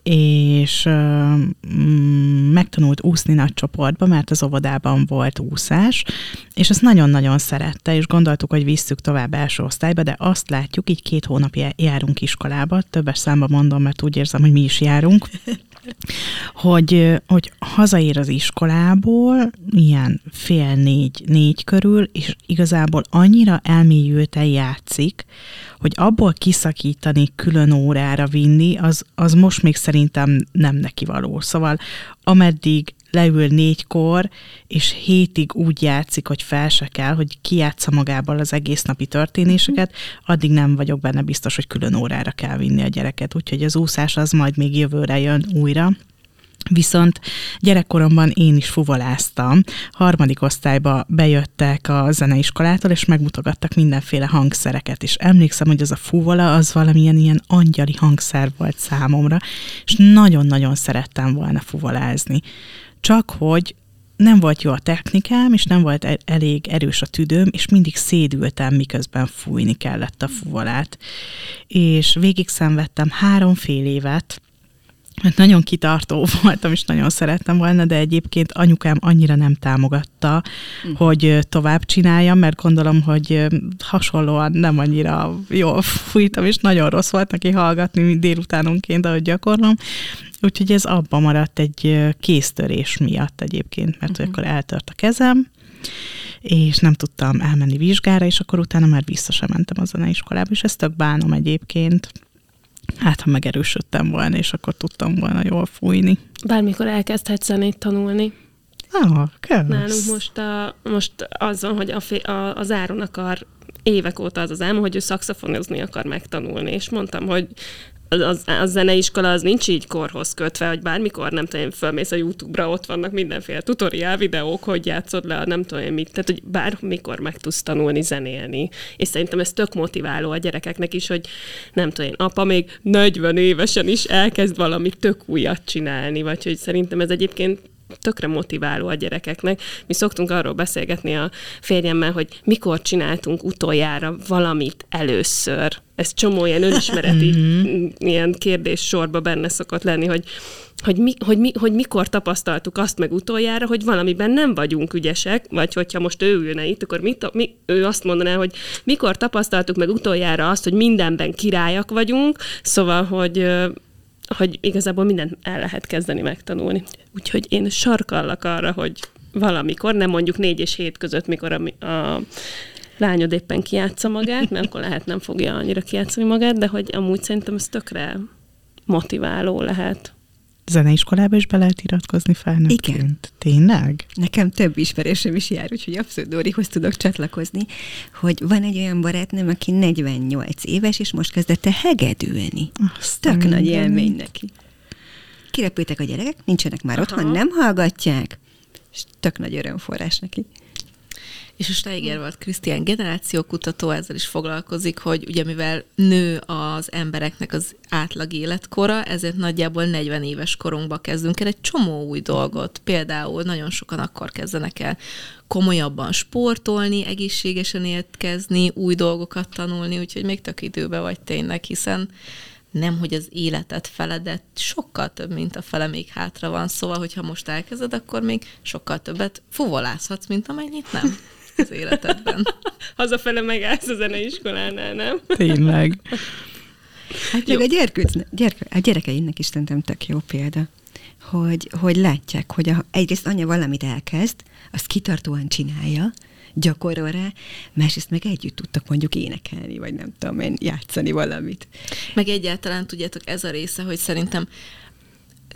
és uh, megtanult úszni nagy csoportba, mert az óvodában volt úszás, és azt nagyon-nagyon szerette, és gondoltuk, hogy visszük tovább első osztályba, de azt látjuk, így két hónapja járunk iskolába, többes számba mondom, mert úgy érzem, hogy mi is járunk, hogy, hogy hazaér az iskolából, ilyen fél négy, négy körül, és igazából annyira elmélyülten játszik, hogy abból kiszakítani, külön órára vinni, az, az most még szerintem nem neki való. Szóval ameddig leül négykor, és hétig úgy játszik, hogy fel se kell, hogy kijátsza magából az egész napi történéseket, addig nem vagyok benne biztos, hogy külön órára kell vinni a gyereket. Úgyhogy az úszás az majd még jövőre jön újra Viszont gyerekkoromban én is fuvoláztam. Harmadik osztályba bejöttek a zeneiskolától, és megmutogattak mindenféle hangszereket, és emlékszem, hogy az a fuvola az valamilyen ilyen angyali hangszer volt számomra, és nagyon-nagyon szerettem volna fuvolázni. Csak hogy nem volt jó a technikám, és nem volt e- elég erős a tüdőm, és mindig szédültem, miközben fújni kellett a fuvolát. És végig szenvedtem három fél évet, mert nagyon kitartó voltam, és nagyon szerettem volna, de egyébként anyukám annyira nem támogatta, mm. hogy tovább csináljam, mert gondolom, hogy hasonlóan nem annyira jól fújtam, és nagyon rossz volt neki hallgatni délutánonként, ahogy gyakorlom. Úgyhogy ez abba maradt egy kéztörés miatt egyébként, mert uh-huh. akkor eltört a kezem, és nem tudtam elmenni vizsgára, és akkor utána már vissza sem mentem a zeneiskolába, és ezt tök bánom egyébként. Hát, ha megerősödtem volna, és akkor tudtam volna jól fújni. Bármikor elkezdhetsz zenét tanulni. Ah, kell. Nálunk most, a, most azon, hogy a, a, az Áron akar évek óta az az álma, hogy ő szakszafonozni akar megtanulni, és mondtam, hogy az, a zeneiskola az nincs így korhoz kötve, hogy bármikor, nem tudom, fölmész a YouTube-ra, ott vannak mindenféle tutoriál videók, hogy játszod le nem tudom mit, tehát hogy bármikor meg tudsz tanulni zenélni. És szerintem ez tök motiváló a gyerekeknek is, hogy nem tudom apa még 40 évesen is elkezd valami tök újat csinálni, vagy hogy szerintem ez egyébként tökre motiváló a gyerekeknek. Mi szoktunk arról beszélgetni a férjemmel, hogy mikor csináltunk utoljára valamit először. Ez csomó ilyen önismereti mhm. ilyen kérdés sorba benne szokott lenni, hogy hogy, mi, hogy, mi, hogy mikor tapasztaltuk azt meg utoljára, hogy valamiben nem vagyunk ügyesek, vagy hogyha most ő ülne itt, akkor mit, mi, ő azt mondaná, hogy mikor tapasztaltuk meg utoljára azt, hogy mindenben királyak vagyunk, szóval, hogy hogy igazából mindent el lehet kezdeni megtanulni. Úgyhogy én sarkallak arra, hogy valamikor, nem mondjuk négy és hét között, mikor a, a lányod éppen kiátsza magát, mert akkor lehet nem fogja annyira kiátszani magát, de hogy amúgy szerintem ez tökre motiváló lehet zeneiskolába is be lehet iratkozni felnőttként? Igen. Tényleg? Nekem több ismerősöm is jár, úgyhogy abszolút Dórihoz tudok csatlakozni, hogy van egy olyan barátnőm, aki 48 éves, és most kezdett hegedülni. Azt Tök nagy élmény neki. Kirepültek a gyerekek, nincsenek már Aha. otthon, nem hallgatják, és tök nagy örömforrás neki és a Steiger volt Krisztián generációkutató, ezzel is foglalkozik, hogy ugye mivel nő az embereknek az átlag életkora, ezért nagyjából 40 éves korunkba kezdünk el egy csomó új dolgot. Például nagyon sokan akkor kezdenek el komolyabban sportolni, egészségesen étkezni, új dolgokat tanulni, úgyhogy még tök időbe vagy tényleg, hiszen nem, hogy az életet feledet, sokkal több, mint a fele még hátra van, szóval, hogyha most elkezded, akkor még sokkal többet fuvolázhatsz, mint amennyit nem az életedben. Hazafele megállsz a zeneiskolánál, nem? Tényleg. Hát meg a, gyerkőc, gyerke, a gyerekeinek is szerintem tök jó példa, hogy, hogy látják, hogy a, egyrészt anya valamit elkezd, azt kitartóan csinálja, gyakorol rá, másrészt meg együtt tudtak mondjuk énekelni, vagy nem tudom én, játszani valamit. Meg egyáltalán tudjátok, ez a része, hogy szerintem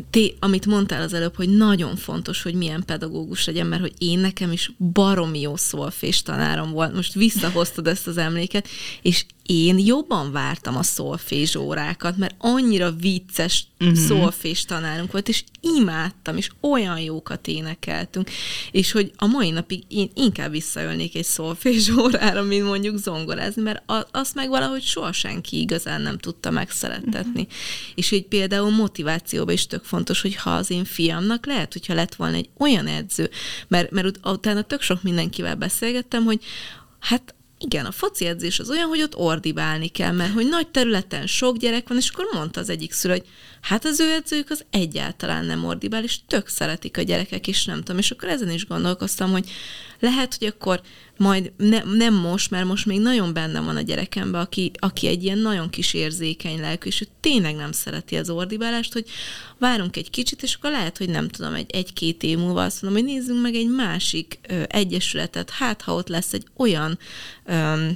té, amit mondtál az előbb, hogy nagyon fontos, hogy milyen pedagógus legyen, mert hogy én nekem is baromi jó szolfés tanárom volt. Most visszahoztad ezt az emléket, és én jobban vártam a szolfés órákat, mert annyira vicces uh-huh. szolfés tanárunk volt, és imádtam, és olyan jókat énekeltünk, és hogy a mai napig én inkább visszaölnék egy szolfés órára, mint mondjuk zongorázni, mert azt meg valahogy soha senki igazán nem tudta megszerettetni. Uh-huh. És hogy például motivációban is tök fontos, hogy ha az én fiamnak lehet, hogyha lett volna egy olyan edző, mert, mert utána tök sok mindenkivel beszélgettem, hogy hát igen, a foci edzés az olyan, hogy ott ordibálni kell, mert hogy nagy területen sok gyerek van, és akkor mondta az egyik szülő, hogy hát az ő edzőjük az egyáltalán nem ordibál, és tök szeretik a gyerekek, és nem tudom. És akkor ezen is gondolkoztam, hogy lehet, hogy akkor majd ne, nem most, mert most még nagyon benne van a gyerekemben, aki, aki egy ilyen nagyon kis érzékeny lelkű, és ő tényleg nem szereti az ordibálást, hogy várunk egy kicsit, és akkor lehet, hogy nem tudom, egy, egy-két év múlva azt mondom, hogy nézzünk meg egy másik ö, egyesületet, hát ha ott lesz egy olyan ö,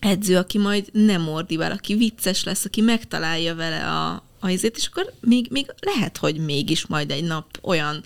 edző, aki majd nem ordibál, aki vicces lesz, aki megtalálja vele a, a izét, és akkor még, még lehet, hogy mégis majd egy nap olyan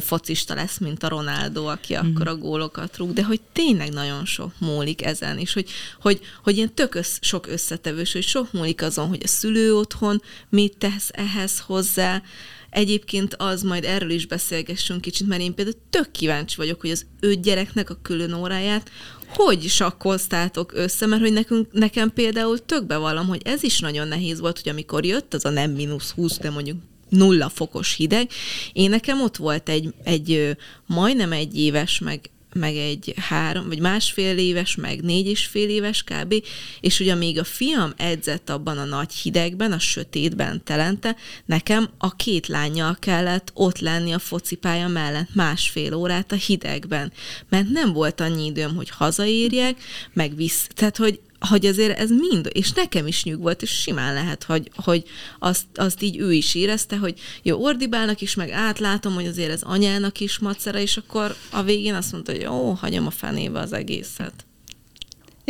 focista lesz, mint a Ronaldo, aki mm. akkor a gólokat rúg, de hogy tényleg nagyon sok múlik ezen, és hogy, hogy, hogy ilyen tök össz, sok összetevős, hogy sok múlik azon, hogy a szülő otthon mit tesz ehhez hozzá, egyébként az majd erről is beszélgessünk kicsit, mert én például tök kíváncsi vagyok, hogy az öt gyereknek a külön óráját hogy sakkoztátok össze, mert hogy nekünk, nekem például tök bevallom, hogy ez is nagyon nehéz volt, hogy amikor jött az a nem mínusz 20, de mondjuk nulla fokos hideg, én nekem ott volt egy, egy majdnem egy éves, meg meg egy három, vagy másfél éves, meg négy és fél éves kb. És ugye még a fiam edzett abban a nagy hidegben, a sötétben telente, nekem a két lányjal kellett ott lenni a focipálya mellett másfél órát a hidegben, mert nem volt annyi időm, hogy hazaérjek, meg visz, tehát hogy hogy azért ez mind, és nekem is nyug volt, és simán lehet, hogy, hogy azt, azt így ő is érezte, hogy jó, ordibálnak is, meg átlátom, hogy azért ez anyának is macera, és akkor a végén azt mondta, hogy jó, hagyom a fenébe az egészet.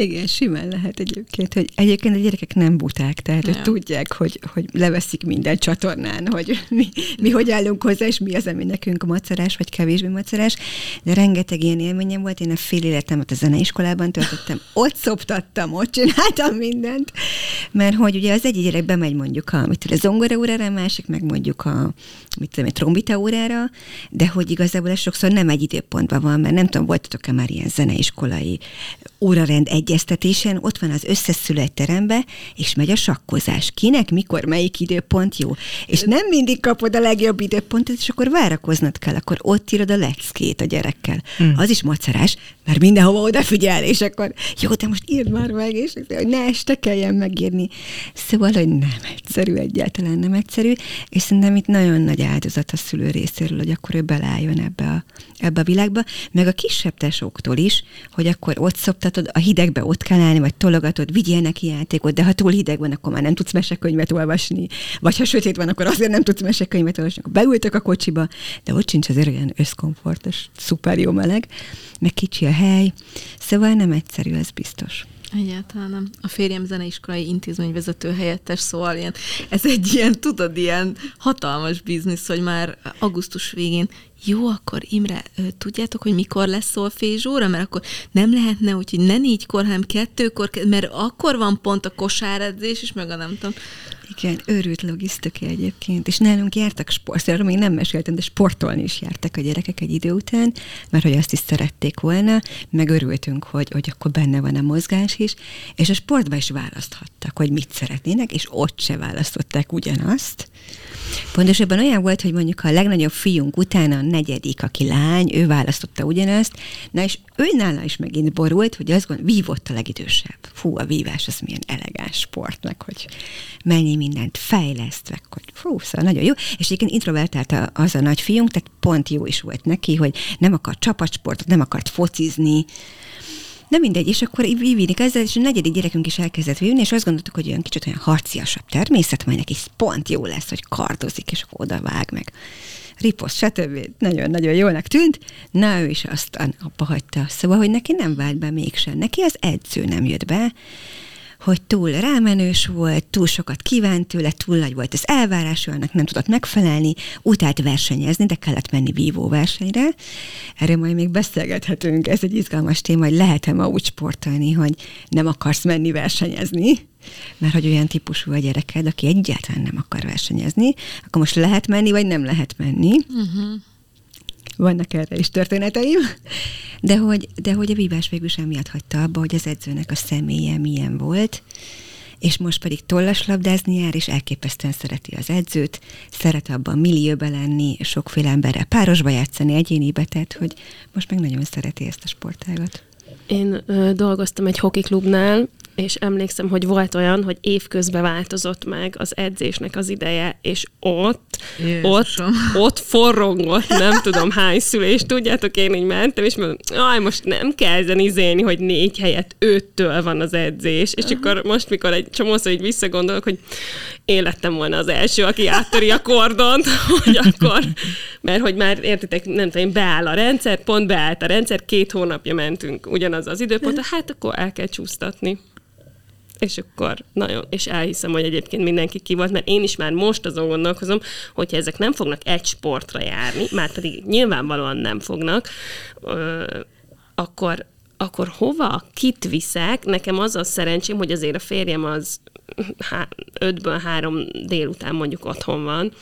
Igen, simán lehet egyébként, hogy egyébként a gyerekek nem buták, tehát ja. hogy tudják, hogy, hogy leveszik minden csatornán, hogy mi, mi hogy állunk hozzá, és mi az, ami nekünk macerás, vagy kevésbé macerás, de rengeteg ilyen élményem volt, én a fél életemet a zeneiskolában töltöttem, ott szoptattam, ott csináltam mindent, mert hogy ugye az egyik gyerek bemegy mondjuk a, mit a zongora órára, a másik meg mondjuk a, mit tudom, egy trombita órára, de hogy igazából ez sokszor nem egy időpontban van, mert nem tudom, voltatok-e már ilyen zeneiskolai órarend egyeztetésen, ott van az összeszülött terembe, és megy a sakkozás. Kinek, mikor, melyik időpont jó. És nem mindig kapod a legjobb időpontot, és akkor várakoznod kell, akkor ott írod a leckét a gyerekkel. Hmm. Az is macerás, mert mindenhova odafigyel, és akkor jó, de most írd már meg, és hogy ne este kelljen megírni. Szóval, hogy nem egyszerű, egyáltalán nem egyszerű, és szerintem itt nagyon nagy áldozat a szülő részéről, hogy akkor ő beleálljon ebbe a, ebbe a világba, meg a kisebb tesóktól is, hogy akkor ott szoptatod, a hidegbe ott kell állni, vagy tologatod, vigyél neki játékot, de ha túl hideg van, akkor már nem tudsz mesekönyvet olvasni, vagy ha sötét van, akkor azért nem tudsz mesekönyvet olvasni, akkor beültök a kocsiba, de ott sincs azért olyan összkomfortos, szuper jó meleg, meg kicsi a hely, szóval nem egyszerű, ez biztos. Egyáltalán nem. A férjem zeneiskolai intézményvezető helyettes, szóval ilyen, ez egy ilyen, tudod, ilyen hatalmas biznisz, hogy már augusztus végén jó, akkor Imre, tudjátok, hogy mikor lesz szolfézsóra? Mert akkor nem lehetne úgy, hogy ne négykor, hanem kettőkor, mert akkor van pont a kosáredzés is, meg a nem tudom. Igen, őrült logisztika egyébként, és nálunk jártak sport, erről még nem meséltem, de sportolni is jártak a gyerekek egy idő után, mert hogy azt is szerették volna, meg örültünk, hogy, hogy akkor benne van a mozgás is, és a sportba is választhattak, hogy mit szeretnének, és ott se választották ugyanazt, Pontosabban olyan volt, hogy mondjuk a legnagyobb fiunk utána a negyedik, aki lány, ő választotta ugyanazt, na és ő nála is megint borult, hogy azt gond, vívott a legidősebb. Fú, a vívás az milyen elegáns sport, meg hogy mennyi mindent fejleszt, meg hogy fú, szóval nagyon jó. És egyébként introvertált az a nagy fiunk, tehát pont jó is volt neki, hogy nem akart csapatsportot, nem akart focizni, de mindegy, és akkor vívinik ezzel, és a negyedik gyerekünk is elkezdett vívni, és azt gondoltuk, hogy olyan kicsit olyan harciasabb természet, majd neki pont jó lesz, hogy kardozik, és akkor oda vág meg riposzt, stb. Nagyon-nagyon jónak tűnt. Na, ő is aztán abba hagyta. Szóval, hogy neki nem vált be mégsem. Neki az edző nem jött be, hogy túl rámenős volt, túl sokat kívánt tőle, túl nagy volt az elvárás, annak nem tudott megfelelni, utált versenyezni, de kellett menni vívó versenyre. Erről majd még beszélgethetünk, ez egy izgalmas téma, hogy lehet-e ma úgy sportolni, hogy nem akarsz menni versenyezni, mert hogy olyan típusú a gyereked, aki egyáltalán nem akar versenyezni, akkor most lehet menni, vagy nem lehet menni. Uh-huh vannak erre is történeteim, de hogy, de hogy a vívás végül sem miatt hagyta abba, hogy az edzőnek a személye milyen volt, és most pedig tollaslabdázni jár, és elképesztően szereti az edzőt, szeret abban millióbe lenni, sokféle emberrel párosba játszani, egyénibe, tehát hogy most meg nagyon szereti ezt a sportágat. Én ö, dolgoztam egy hokiklubnál, és emlékszem, hogy volt olyan, hogy évközben változott meg az edzésnek az ideje, és ott, Jézusom. ott, ott forrongott, nem tudom hány szülés, tudjátok, én így mentem, és mondom, aj, most nem kell zenizélni, hogy négy helyet öttől van az edzés, és akkor most, mikor egy csomószor így visszagondolok, hogy én lettem volna az első, aki áttöri a kordont, hogy akkor, mert hogy már értitek, nem tudom, beáll a rendszer, pont beállt a rendszer, két hónapja mentünk ugyanaz az időpont, hát akkor el kell csúsztatni és akkor nagyon, és elhiszem, hogy egyébként mindenki ki volt, mert én is már most azon gondolkozom, hogyha ezek nem fognak egy sportra járni, már pedig nyilvánvalóan nem fognak, akkor, akkor hova, kit viszek? Nekem az a szerencsém, hogy azért a férjem az há, ötből három délután mondjuk otthon van,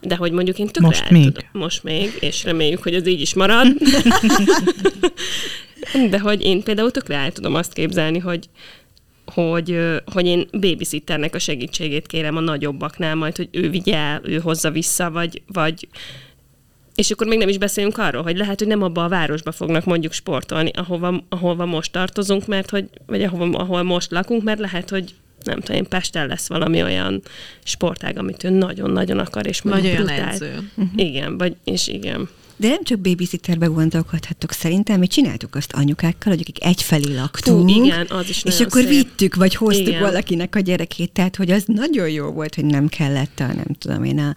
De hogy mondjuk én tökre Most még. Tudom, most még, és reméljük, hogy az így is marad. De hogy én például tökre el tudom azt képzelni, hogy, hogy, hogy én babysitternek a segítségét kérem a nagyobbaknál, majd, hogy ő vigye el, ő hozza vissza, vagy, vagy és akkor még nem is beszélünk arról, hogy lehet, hogy nem abba a városba fognak mondjuk sportolni, ahova, ahova most tartozunk, mert hogy, vagy ahova, ahol most lakunk, mert lehet, hogy nem tudom én, Pesten lesz valami olyan sportág, amit ő nagyon-nagyon akar, és Vagy olyan edző. Igen, vagy, és igen. De nem csak babysitterbe gondolkodhattok szerintem, mi csináltuk azt anyukákkal, hogy akik egyfelé laktunk, Hú, igen, az is és akkor szép. vittük, vagy hoztuk Igen. valakinek a gyerekét, tehát hogy az nagyon jó volt, hogy nem kellett a, nem tudom én, a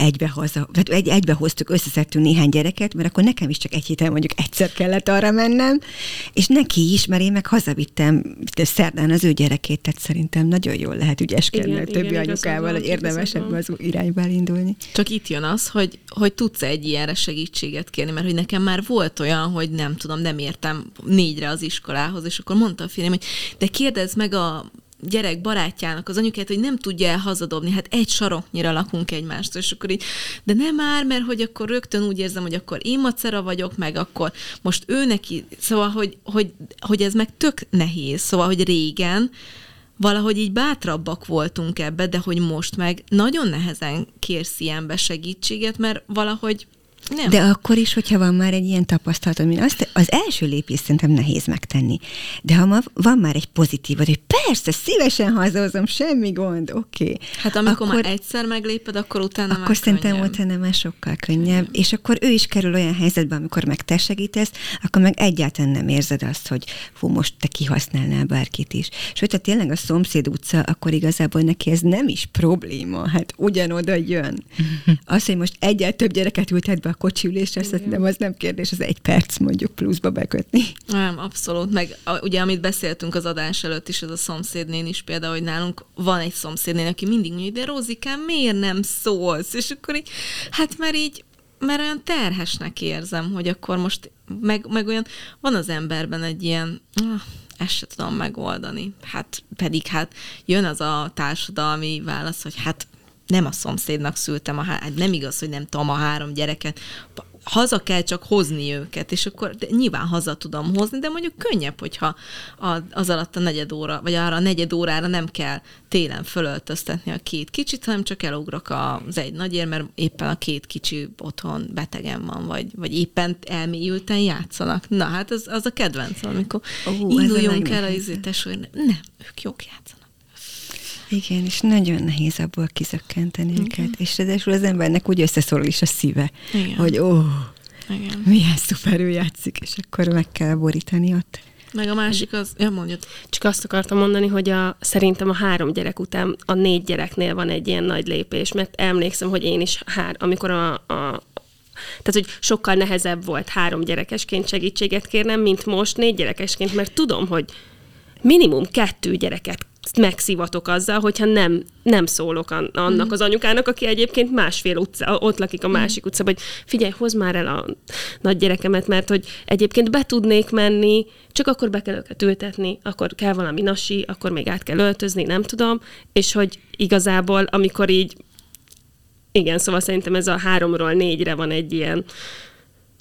egybe haza, tehát egy, egybe hoztuk, összeszedtünk néhány gyereket, mert akkor nekem is csak egy héten mondjuk egyszer kellett arra mennem, és neki is, mert én meg hazavittem de szerdán az ő gyerekét, tehát szerintem nagyon jól lehet ügyeskedni Igen, a többi igen, anyukával, hogy érdemes igazad ebbe az irányba elindulni. Csak itt jön az, hogy, hogy tudsz egy ilyenre segítséget kérni, mert hogy nekem már volt olyan, hogy nem tudom, nem értem négyre az iskolához, és akkor mondta a férjem, hogy de kérdezd meg a gyerek barátjának az anyukát, hogy nem tudja el hazadobni, hát egy saroknyira lakunk egymást, és akkor így, de nem már, mert hogy akkor rögtön úgy érzem, hogy akkor én macera vagyok, meg akkor most ő neki, szóval, hogy, hogy, hogy ez meg tök nehéz, szóval, hogy régen valahogy így bátrabbak voltunk ebbe, de hogy most meg nagyon nehezen kérsz ilyenbe segítséget, mert valahogy nem. De akkor is, hogyha van már egy ilyen tapasztalatod, mint azt, az első lépés szerintem nehéz megtenni. De ha ma van már egy pozitívod, hogy persze, szívesen hazahozom, semmi gond, oké. Okay. Hát amikor akkor, már egyszer megléped, akkor utána Akkor már szerintem könnyebb. utána már sokkal könnyebb, és akkor ő is kerül olyan helyzetbe, amikor meg te segítesz, akkor meg egyáltalán nem érzed azt, hogy fú, most te kihasználnál bárkit is. És hogyha tényleg a szomszéd utca, akkor igazából neki ez nem is probléma, hát ugyanoda jön. Az, hogy most egyel több gyereket ültet be a kocsiülésre, szerintem az nem kérdés, az egy perc mondjuk pluszba bekötni. Nem, abszolút. Meg a, ugye, amit beszéltünk az adás előtt is, ez a szomszédnén is például, hogy nálunk van egy szomszédnén, aki mindig mondja, de Rózikám, miért nem szólsz? És akkor így, hát mert így, mert olyan terhesnek érzem, hogy akkor most, meg, meg olyan, van az emberben egy ilyen, ah, ezt se tudom megoldani. Hát pedig hát jön az a társadalmi válasz, hogy hát nem a szomszédnak szültem, a há- hát nem igaz, hogy nem tudom a három gyereket, haza kell csak hozni őket, és akkor nyilván haza tudom hozni, de mondjuk könnyebb, hogyha az alatt a negyed óra, vagy arra a negyed órára nem kell télen fölöltöztetni a két kicsit, hanem csak elugrok az egy nagyér, mert éppen a két kicsi otthon betegen van, vagy, vagy éppen elmélyülten játszanak. Na hát az, az a kedvencem, amikor Ó, induljunk el a nem, nem, ők jók játszanak. Igen, és nagyon nehéz abból kizökkenteni őket. És ráadásul az embernek úgy összeszorul is a szíve, Igen. hogy ó, Igen. milyen szuper ő játszik, és akkor meg kell borítani ott. Meg a másik az, ja mondjad, Csak azt akartam mondani, hogy a, szerintem a három gyerek után a négy gyereknél van egy ilyen nagy lépés, mert emlékszem, hogy én is hár, amikor a, a tehát, hogy sokkal nehezebb volt három gyerekesként segítséget kérnem, mint most négy gyerekesként, mert tudom, hogy minimum kettő gyereket megszivatok azzal, hogyha nem, nem szólok an- annak az anyukának, aki egyébként másfél utca, ott lakik a másik utcában, hogy figyelj, hozd már el a nagy gyerekemet, mert hogy egyébként be tudnék menni, csak akkor be kell őket ültetni, akkor kell valami nasi, akkor még át kell öltözni, nem tudom, és hogy igazából, amikor így igen, szóval szerintem ez a háromról négyre van egy ilyen,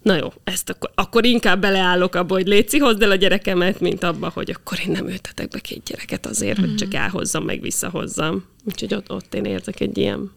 na jó, ezt akkor, akkor inkább beleállok abba, hogy Léci, hozd el a gyerekemet, mint abba, hogy akkor én nem ültetek be két gyereket azért, mm-hmm. hogy csak elhozzam, meg visszahozzam. Úgyhogy ott, ott én érzek egy ilyen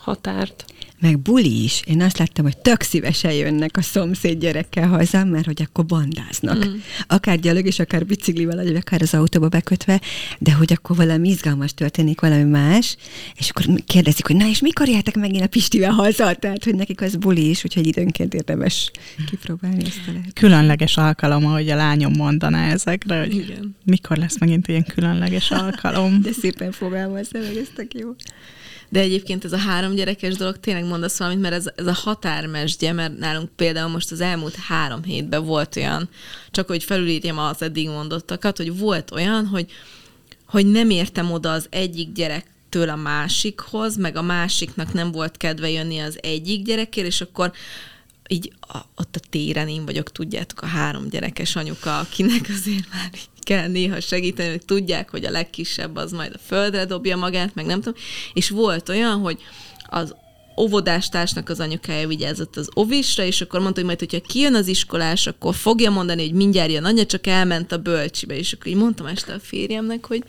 határt. Meg buli is. Én azt láttam, hogy tök szívesen jönnek a szomszéd gyerekkel haza, mert hogy akkor bandáznak. Mm. Akár gyalog, és akár biciklivel, vagy akár az autóba bekötve, de hogy akkor valami izgalmas történik, valami más, és akkor kérdezik, hogy na és mikor jöhetek megint a Pistivel haza? Tehát, hogy nekik az buli is, úgyhogy időnként érdemes kipróbálni ezt a lehetőséget. Különleges alkalom, ahogy a lányom mondaná ezekre, hogy Igen. mikor lesz megint ilyen különleges alkalom. De szépen fogalmazza meg, ez tök jó. De egyébként ez a három gyerekes dolog, tényleg mondasz valamit, mert ez, ez a határmesdje, mert nálunk például most az elmúlt három hétben volt olyan, csak hogy felülírjam az eddig mondottakat, hogy volt olyan, hogy, hogy nem értem oda az egyik gyerektől a másikhoz, meg a másiknak nem volt kedve jönni az egyik gyerekért, és akkor így a, ott a téren én vagyok, tudjátok, a három gyerekes anyuka, akinek azért már így kell néha segíteni, hogy tudják, hogy a legkisebb az majd a földre dobja magát, meg nem tudom. És volt olyan, hogy az óvodástársnak az anyukája vigyázott az ovisra, és akkor mondta, hogy majd, hogyha kijön az iskolás, akkor fogja mondani, hogy mindjárt jön anya, csak elment a bölcsibe, és akkor így mondtam este a férjemnek, hogy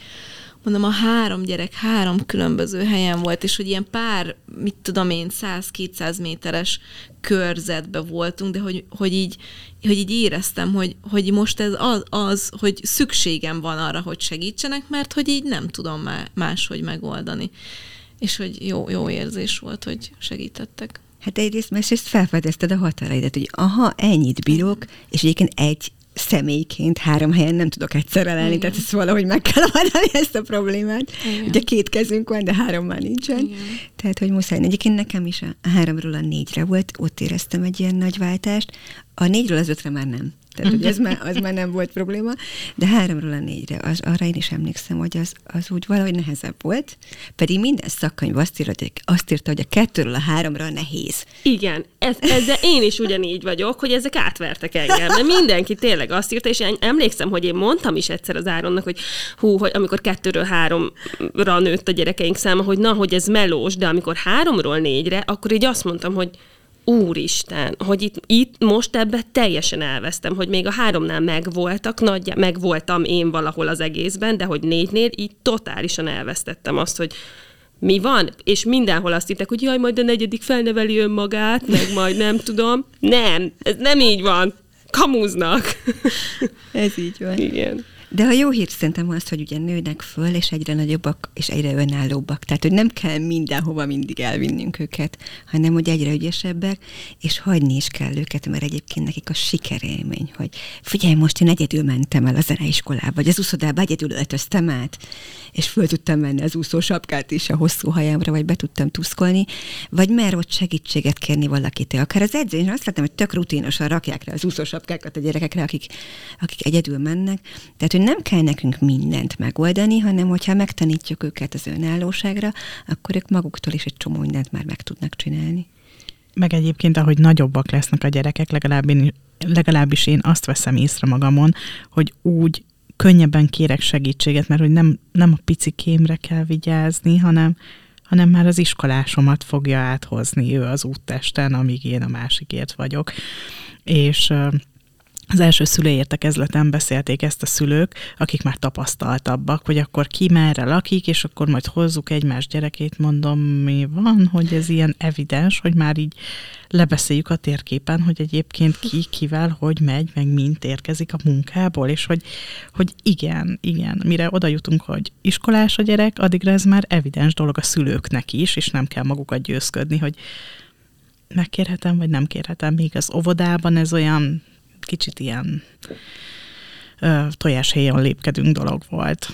mondom, a három gyerek három különböző helyen volt, és hogy ilyen pár, mit tudom én, 100-200 méteres körzetbe voltunk, de hogy, hogy, így, hogy így éreztem, hogy, hogy most ez az, az, hogy szükségem van arra, hogy segítsenek, mert hogy így nem tudom máshogy megoldani. És hogy jó, jó érzés volt, hogy segítettek. Hát egyrészt, mert ezt felfedezted a határaidat, hogy aha, ennyit bírok, és egyébként egy személyként három helyen nem tudok egyszerre lenni, tehát ezt valahogy meg kell oldani ezt a problémát. Igen. Ugye két kezünk van, de három már nincsen. Igen. Tehát, hogy muszáj. Egyébként nekem is a háromról a négyre volt, ott éreztem egy ilyen nagy váltást. A négyről az ötre már nem. Tehát, hogy ez már, az már nem volt probléma, de háromról a négyre, az, arra én is emlékszem, hogy az, az úgy valahogy nehezebb volt, pedig minden szakkönyv azt írta, hogy, azt írta, hogy a kettőről a háromra nehéz. Igen, ez, ezzel én is ugyanígy vagyok, hogy ezek átvertek engem, mert mindenki tényleg azt írta, és én emlékszem, hogy én mondtam is egyszer az Áronnak, hogy hú, hogy amikor kettőről háromra nőtt a gyerekeink száma, hogy na, hogy ez melós, de amikor háromról négyre, akkor így azt mondtam, hogy úristen, hogy itt, itt most ebbe teljesen elvesztem, hogy még a háromnál megvoltak, nagy, megvoltam én valahol az egészben, de hogy négynél így totálisan elvesztettem azt, hogy mi van, és mindenhol azt hittek, hogy jaj, majd a negyedik felneveli önmagát, meg majd nem tudom. Nem, ez nem így van. Kamuznak. Ez így van. Igen. De a jó hír szerintem az, hogy ugye nőnek föl, és egyre nagyobbak, és egyre önállóbbak. Tehát, hogy nem kell mindenhova mindig elvinnünk őket, hanem, hogy egyre ügyesebbek, és hagyni is kell őket, mert egyébként nekik a sikerélmény, hogy figyelj, most én egyedül mentem el a zeneiskolába, vagy az úszodába egyedül öltöztem át, és föl tudtam menni az úszósapkát is a hosszú hajámra, vagy be tudtam tuszkolni, vagy mer ott segítséget kérni valakitől. Akár az edzőn, azt láttam, hogy tök rutinosan rakják rá az úszósapkákat a gyerekekre, akik, akik egyedül mennek. Tehát, hogy nem kell nekünk mindent megoldani, hanem hogyha megtanítjuk őket az önállóságra, akkor ők maguktól is egy csomó mindent már meg tudnak csinálni. Meg egyébként, ahogy nagyobbak lesznek a gyerekek, legalább én, legalábbis én azt veszem észre magamon, hogy úgy könnyebben kérek segítséget, mert hogy nem, nem a pici kémre kell vigyázni, hanem, hanem már az iskolásomat fogja áthozni ő az úttesten, amíg én a másikért vagyok. És az első szülőértekezleten beszélték ezt a szülők, akik már tapasztaltabbak, hogy akkor ki merre lakik, és akkor majd hozzuk egymás gyerekét, mondom, mi van, hogy ez ilyen evidens, hogy már így lebeszéljük a térképen, hogy egyébként ki, kivel, hogy megy, meg mint érkezik a munkából, és hogy, hogy igen, igen, mire oda jutunk, hogy iskolás a gyerek, addigra ez már evidens dolog a szülőknek is, és nem kell magukat győzködni, hogy megkérhetem, vagy nem kérhetem. Még az óvodában ez olyan kicsit ilyen tojáshelyen lépkedünk dolog volt.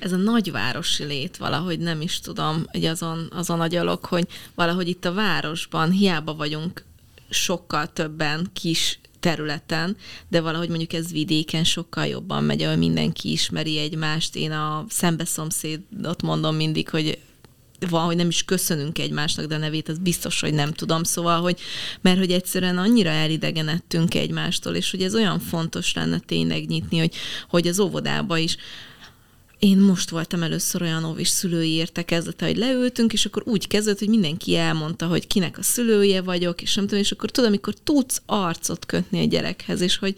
Ez a nagyvárosi lét valahogy nem is tudom, hogy azon, azon a gyalog, hogy valahogy itt a városban hiába vagyunk sokkal többen kis területen, de valahogy mondjuk ez vidéken sokkal jobban megy, ahol mindenki ismeri egymást. Én a szembeszomszédot mondom mindig, hogy van, hogy nem is köszönünk egymásnak, de a nevét az biztos, hogy nem tudom. Szóval, hogy mert hogy egyszerűen annyira elidegenedtünk egymástól, és hogy ez olyan fontos lenne tényleg nyitni, hogy, hogy az óvodába is én most voltam először olyan óvis szülői értekezlete, hogy leültünk, és akkor úgy kezdett, hogy mindenki elmondta, hogy kinek a szülője vagyok, és nem tudom, és akkor tudom, amikor tudsz arcot kötni a gyerekhez, és hogy,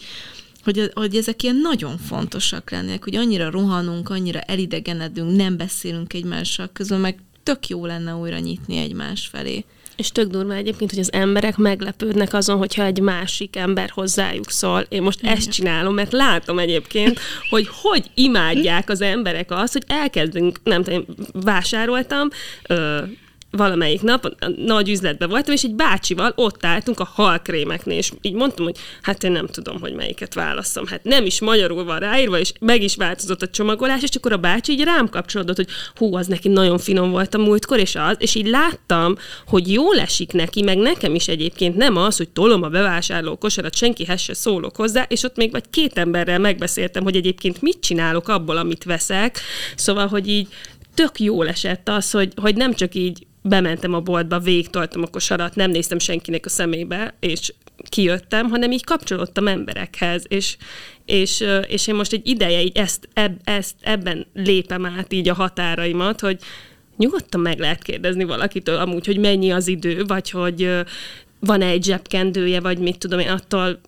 hogy, hogy ezek ilyen nagyon fontosak lennének, hogy annyira rohanunk, annyira elidegenedünk, nem beszélünk egymással közben, meg tök jó lenne újra nyitni egymás felé. És tök durva egyébként, hogy az emberek meglepődnek azon, hogyha egy másik ember hozzájuk szól. Én most Igen. ezt csinálom, mert látom egyébként, hogy hogy imádják az emberek azt, hogy elkezdünk, nem tudom, vásároltam, ö, valamelyik nap a nagy üzletben voltam, és egy bácsival ott álltunk a halkrémeknél, és így mondtam, hogy hát én nem tudom, hogy melyiket válasszam. Hát nem is magyarul van ráírva, és meg is változott a csomagolás, és akkor a bácsi így rám kapcsolódott, hogy hú, az neki nagyon finom volt a múltkor, és az, és így láttam, hogy jól esik neki, meg nekem is egyébként nem az, hogy tolom a bevásárló kosarat, senkihez se szólok hozzá, és ott még vagy két emberrel megbeszéltem, hogy egyébként mit csinálok abból, amit veszek. Szóval, hogy így tök jól esett az, hogy, hogy nem csak így bementem a boltba, végtoltam a kosarat, nem néztem senkinek a szemébe, és kijöttem, hanem így kapcsolódtam emberekhez, és, és, és én most egy ideje így ezt, eb, ezt ebben lépem át így a határaimat, hogy nyugodtan meg lehet kérdezni valakitől amúgy, hogy mennyi az idő, vagy hogy van-e egy zsebkendője, vagy mit tudom én, attól,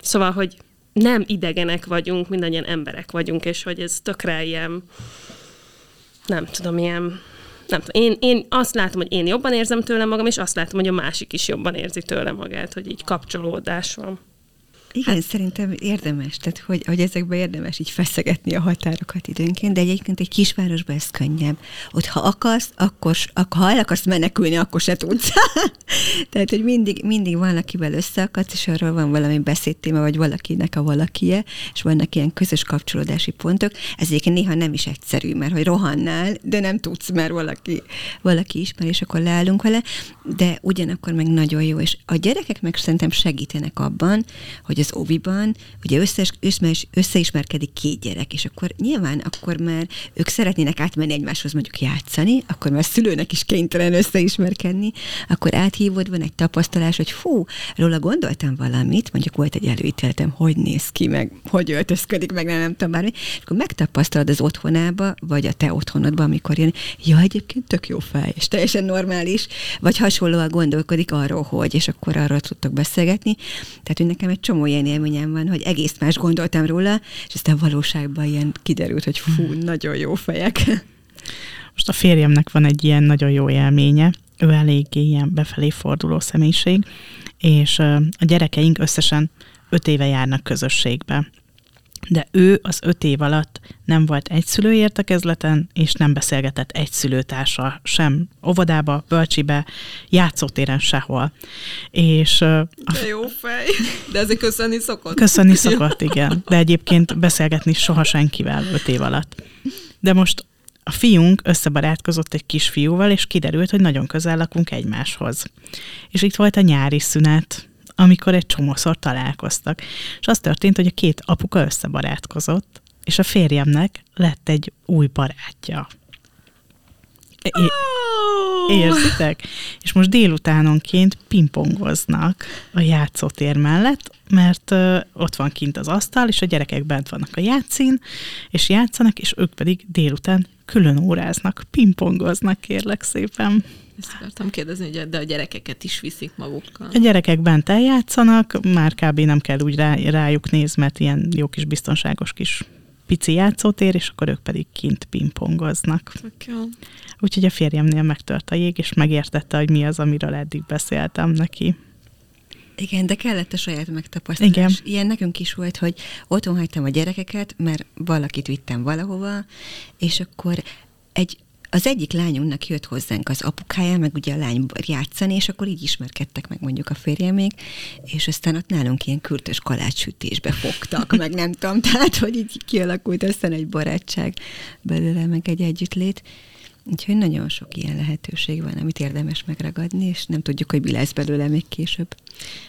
szóval, hogy nem idegenek vagyunk, mindannyian emberek vagyunk, és hogy ez tökre ilyen, nem tudom, ilyen nem tudom, én, én azt látom, hogy én jobban érzem tőle magam, és azt látom, hogy a másik is jobban érzi tőle magát, hogy így kapcsolódás van. Igen, hát, szerintem érdemes, tehát hogy, hogy ezekben érdemes így feszegetni a határokat időnként, de egyébként egy kisvárosban ez könnyebb. Ott ha akarsz, akkor, akkor ha el akarsz menekülni, akkor se tudsz. tehát, hogy mindig, mindig valakivel összeakadsz, és arról van valami beszédtéma, vagy valakinek a valakie, és vannak ilyen közös kapcsolódási pontok. Ez egyébként néha nem is egyszerű, mert hogy rohannál, de nem tudsz, mert valaki, valaki ismer, és akkor leállunk vele, de ugyanakkor meg nagyon jó, és a gyerekek meg szerintem segítenek abban, hogy az oviban, ugye összes, összes, összeismerkedik két gyerek, és akkor nyilván akkor már ők szeretnének átmenni egymáshoz mondjuk játszani, akkor már szülőnek is kénytelen összeismerkedni, akkor áthívod, van egy tapasztalás, hogy fú, róla gondoltam valamit, mondjuk volt egy előítéletem, hogy néz ki, meg hogy öltözködik, meg nem, nem tudom bármi, és akkor megtapasztalod az otthonába, vagy a te otthonodba, amikor jön, ja, egyébként tök jó fej, és teljesen normális, vagy hasonlóan gondolkodik arról, hogy, és akkor arról tudtok beszélgetni. Tehát, hogy nekem egy csomó ilyen élményem van, hogy egész más gondoltam róla, és aztán valóságban ilyen kiderült, hogy fú, hmm. nagyon jó fejek. Most a férjemnek van egy ilyen nagyon jó élménye, ő eléggé ilyen befelé forduló személyiség, és a gyerekeink összesen öt éve járnak közösségbe de ő az öt év alatt nem volt egy szülő értekezleten, és nem beszélgetett egy szülőtársa sem óvodába, bölcsibe, játszótéren sehol. És, de jó fej, de ezért köszönni szokott. Köszönni szokott, igen. De egyébként beszélgetni soha senkivel öt év alatt. De most a fiunk összebarátkozott egy kisfiúval, és kiderült, hogy nagyon közel lakunk egymáshoz. És itt volt a nyári szünet, amikor egy csomószor találkoztak. És az történt, hogy a két apuka összebarátkozott, és a férjemnek lett egy új barátja. É- oh! Érzitek? És most délutánonként pingpongoznak a játszótér mellett, mert uh, ott van kint az asztal, és a gyerekek bent vannak a játszín, és játszanak, és ők pedig délután külön óráznak, pingpongoznak, kérlek szépen. Ezt akartam kérdezni, hogy de a gyerekeket is viszik magukkal. A gyerekek bent eljátszanak, már kb. nem kell úgy rá, rájuk nézni, mert ilyen jó kis biztonságos kis pici játszótér, és akkor ők pedig kint pingpongoznak. Okay. Úgyhogy a férjemnél megtört a jég, és megértette, hogy mi az, amiről eddig beszéltem neki. Igen, de kellett a saját megtapasztalás. Igen. Ilyen nekünk is volt, hogy otthon hagytam a gyerekeket, mert valakit vittem valahova, és akkor egy az egyik lányunknak jött hozzánk az apukája, meg ugye a lány játszani, és akkor így ismerkedtek meg mondjuk a férjemék, és aztán ott nálunk ilyen kürtös kalácssütésbe fogtak, meg nem tudom, tehát hogy így kialakult aztán egy barátság belőle, meg egy együttlét. Úgyhogy nagyon sok ilyen lehetőség van, amit érdemes megragadni, és nem tudjuk, hogy mi lesz belőle még később.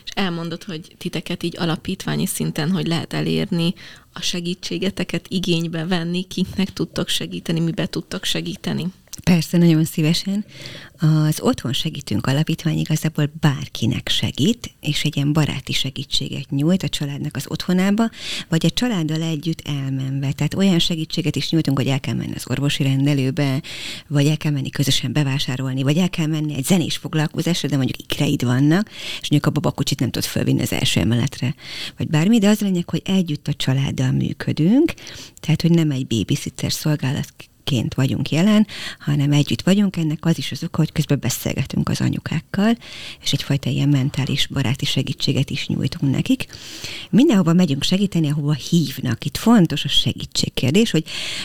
És elmondod, hogy titeket így alapítványi szinten, hogy lehet elérni a segítségeteket igénybe venni, kiknek tudtok segíteni, mibe tudtok segíteni? Persze, nagyon szívesen. Az Otthon Segítünk Alapítvány igazából bárkinek segít, és egy ilyen baráti segítséget nyújt a családnak az otthonába, vagy a családdal együtt elmenve. Tehát olyan segítséget is nyújtunk, hogy el kell menni az orvosi rendelőbe, vagy el kell menni közösen bevásárolni, vagy el kell menni egy zenés foglalkozásra, de mondjuk ikreid vannak, és mondjuk a babakocsit nem tud fölvinni az első emeletre, vagy bármi, de az lényeg, hogy együtt a családdal működünk, tehát hogy nem egy babysitter szolgálat ként vagyunk jelen, hanem együtt vagyunk. Ennek az is az oka, hogy közben beszélgetünk az anyukákkal, és egyfajta ilyen mentális baráti segítséget is nyújtunk nekik. Mindenhova megyünk segíteni, ahova hívnak. Itt fontos a segítségkérdés, hogy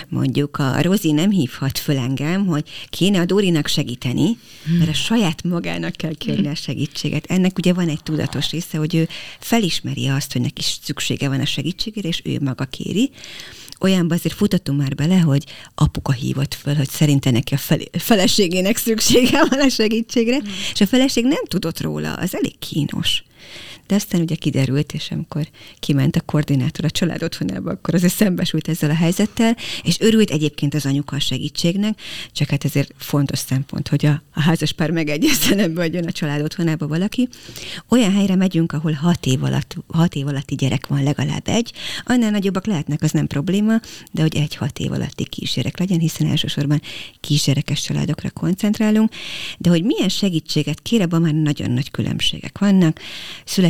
mondjuk a Rozi nem hívhat föl engem, hogy kéne a Dórinak segíteni, mert a saját magának kell kérni a segítséget. Ennek ugye van egy tudatos része, hogy ő felismeri azt, hogy neki szüksége van a segítségére, és ő maga kéri olyanba azért futottunk már bele, hogy apuka hívott föl, hogy szerinte neki a fel, feleségének szüksége van a segítségre, mm. és a feleség nem tudott róla, az elég kínos. De aztán ugye kiderült, és amikor kiment a koordinátor a család otthonába, akkor azért szembesült ezzel a helyzettel, és örült egyébként az anyuka a segítségnek, csak hát ezért fontos szempont, hogy a, a házaspár megegyezzen ebbe, hogy jön a család otthonába valaki. Olyan helyre megyünk, ahol hat év, alatt, hat év alatti gyerek van legalább egy, annál nagyobbak lehetnek, az nem probléma, de hogy egy-hat év alatti kisgyerek legyen, hiszen elsősorban kisgyerekes családokra koncentrálunk, de hogy milyen segítséget kér, abban már nagyon nagy különbségek vannak.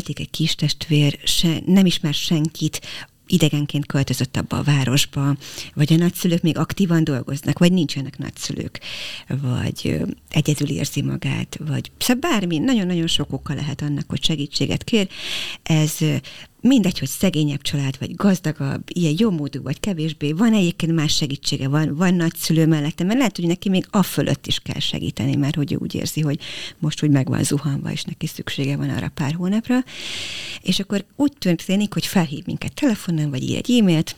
Születik egy kis testvér, se, nem ismer senkit, idegenként költözött abba a városba, vagy a nagyszülők még aktívan dolgoznak, vagy nincsenek nagyszülők, vagy egyedül érzi magát, vagy szóval bármi, nagyon-nagyon sok oka lehet annak, hogy segítséget kér. Ez mindegy, hogy szegényebb család, vagy gazdagabb, ilyen jó módú, vagy kevésbé, van egyébként más segítsége, van, van nagyszülő mellette, mert lehet, hogy neki még a fölött is kell segíteni, mert hogy úgy érzi, hogy most úgy meg van zuhanva, és neki szüksége van arra pár hónapra. És akkor úgy történik, hogy felhív minket telefonon, vagy ír egy e-mailt,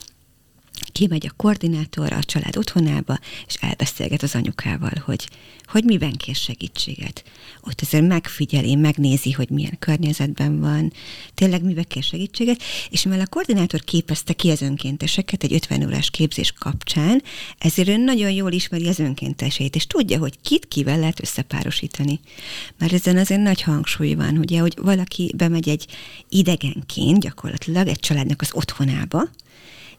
kimegy a koordinátor a család otthonába, és elbeszélget az anyukával, hogy, hogy miben kér segítséget. Ott azért megfigyeli, megnézi, hogy milyen környezetben van, tényleg miben kér segítséget, és mivel a koordinátor képezte ki az önkénteseket egy 50 órás képzés kapcsán, ezért ő nagyon jól ismeri az önkénteseit, és tudja, hogy kit kivel lehet összepárosítani. Már ezen azért nagy hangsúly van, ugye, hogy valaki bemegy egy idegenként gyakorlatilag egy családnak az otthonába,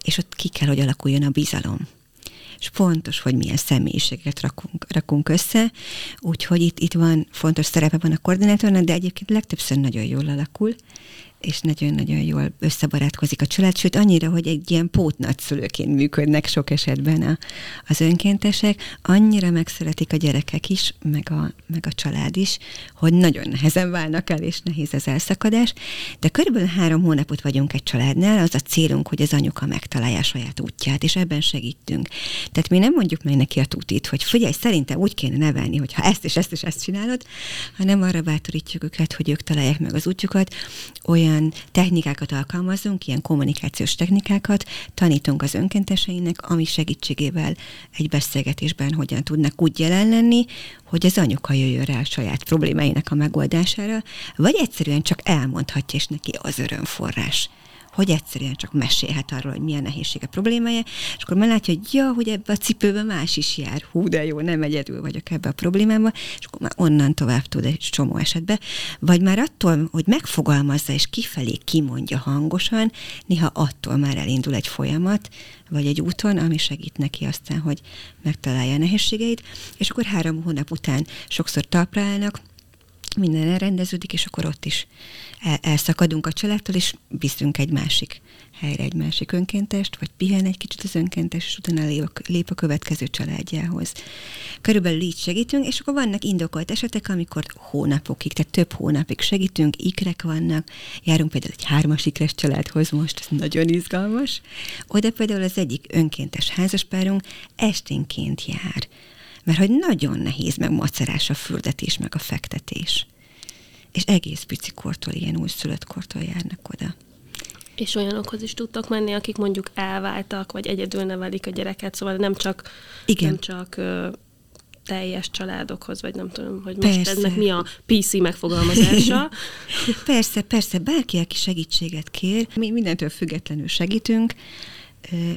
és ott ki kell, hogy alakuljon a bizalom. És fontos, hogy milyen személyiséget rakunk, rakunk össze, úgyhogy itt, itt van fontos szerepe van a koordinátornak, de egyébként legtöbbször nagyon jól alakul, és nagyon-nagyon jól összebarátkozik a család, sőt annyira, hogy egy ilyen pótnagszülőként működnek sok esetben a, az önkéntesek, annyira megszeretik a gyerekek is, meg a, meg a család is, hogy nagyon nehezen válnak el, és nehéz az elszakadás, de körülbelül három hónapot vagyunk egy családnál, az a célunk, hogy az anyuka megtalálja a saját útját, és ebben segítünk. Tehát mi nem mondjuk meg neki a tutit, hogy figyelj, szerintem úgy kéne nevelni, hogy ha ezt és ezt és ezt csinálod, hanem arra bátorítjuk őket, hogy ők találják meg az útjukat, olyan olyan technikákat alkalmazunk, ilyen kommunikációs technikákat, tanítunk az önkénteseinek, ami segítségével egy beszélgetésben hogyan tudnak úgy jelen lenni, hogy az anyuka jöjjön rá a saját problémáinak a megoldására, vagy egyszerűen csak elmondhatja, és neki az örömforrás hogy egyszerűen csak mesélhet arról, hogy milyen nehézsége problémája, és akkor már látja, hogy ja, hogy ebbe a cipőbe más is jár, hú, de jó, nem egyedül vagyok ebbe a problémába, és akkor már onnan tovább tud egy csomó esetben, vagy már attól, hogy megfogalmazza és kifelé kimondja hangosan, néha attól már elindul egy folyamat, vagy egy úton, ami segít neki aztán, hogy megtalálja a nehézségeit, és akkor három hónap után sokszor talpra állnak, minden elrendeződik, és akkor ott is el, elszakadunk a családtól, és viszünk egy másik helyre egy másik önkéntest, vagy pihen egy kicsit az önkéntes, és utána a, lép a következő családjához. Körülbelül így segítünk, és akkor vannak indokolt esetek, amikor hónapokig, tehát több hónapig segítünk, ikrek vannak, járunk például egy hármas ikres családhoz most, ez nagyon izgalmas. Oda például az egyik önkéntes házaspárunk esténként jár mert hogy nagyon nehéz meg macerás a fürdetés, meg a fektetés. És egész pici kortól, ilyen újszülött kortól járnak oda. És olyanokhoz is tudtak menni, akik mondjuk elváltak, vagy egyedül nevelik a gyereket, szóval nem csak, Igen. Nem csak ö, teljes családokhoz, vagy nem tudom, hogy most persze. ennek mi a PC megfogalmazása. persze, persze, bárki, aki segítséget kér, mi mindentől függetlenül segítünk,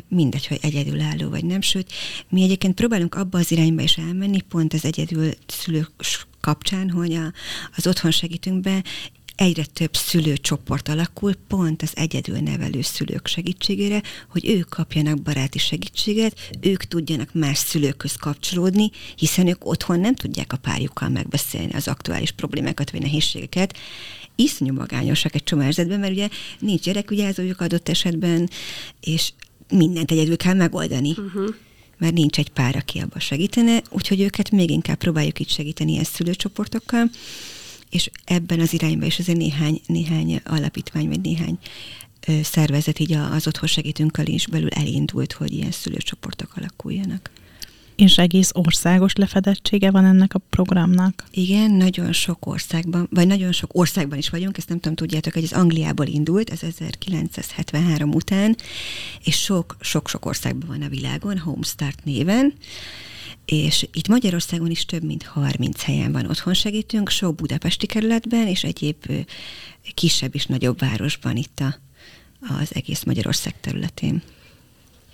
mindegy, hogy egyedülálló vagy nem, sőt, mi egyébként próbálunk abba az irányba is elmenni, pont az egyedül szülők kapcsán, hogy a, az otthon segítünkbe egyre több szülőcsoport alakul, pont az egyedül nevelő szülők segítségére, hogy ők kapjanak baráti segítséget, ők tudjanak más szülőköz kapcsolódni, hiszen ők otthon nem tudják a párjukkal megbeszélni az aktuális problémákat vagy nehézségeket, iszonyú magányosak egy csomó mert ugye nincs gyerekügyázójuk adott esetben, és mindent egyedül kell megoldani. Uh-huh. Mert nincs egy pár, aki abban segítene, úgyhogy őket még inkább próbáljuk itt segíteni ilyen szülőcsoportokkal, és ebben az irányban is azért néhány, néhány alapítvány, vagy néhány szervezet így az otthon segítőnkkel is belül elindult, hogy ilyen szülőcsoportok alakuljanak. És egész országos lefedettsége van ennek a programnak? Igen, nagyon sok országban, vagy nagyon sok országban is vagyunk, ezt nem tudom, tudjátok, hogy ez Angliából indult, ez 1973 után, és sok-sok országban van a világon, Homestart néven, és itt Magyarországon is több mint 30 helyen van otthon segítünk, sok budapesti kerületben, és egyéb kisebb és nagyobb városban itt a, az egész Magyarország területén.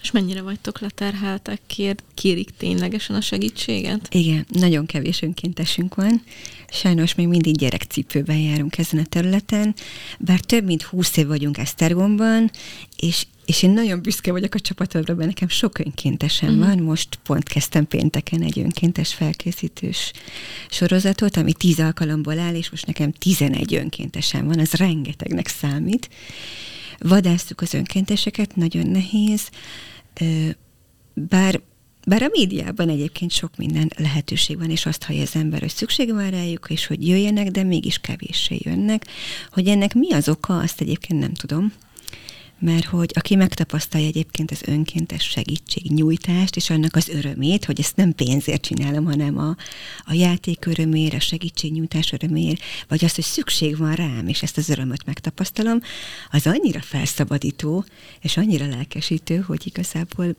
És mennyire vagytok leterheltek? Kér, kérik ténylegesen a segítséget? Igen, nagyon kevés önkéntesünk van. Sajnos még mindig gyerekcipőben járunk ezen a területen, bár több mint húsz év vagyunk Esztergomban, és és én nagyon büszke vagyok a csapatomra, mert nekem sok önkéntesen uh-huh. van. Most pont kezdtem pénteken egy önkéntes felkészítős sorozatot, ami tíz alkalomból áll, és most nekem tizenegy önkéntesen van, az rengetegnek számít. Vadásztuk az önkénteseket, nagyon nehéz, bár bár a médiában egyébként sok minden lehetőség van, és azt hallja az ember, hogy szükség van rájuk, és hogy jöjjenek, de mégis kevéssé jönnek. Hogy ennek mi az oka, azt egyébként nem tudom mert hogy aki megtapasztalja egyébként az önkéntes segítségnyújtást, és annak az örömét, hogy ezt nem pénzért csinálom, hanem a, a játék örömért, a segítségnyújtás örömért, vagy az, hogy szükség van rám, és ezt az örömöt megtapasztalom, az annyira felszabadító, és annyira lelkesítő, hogy igazából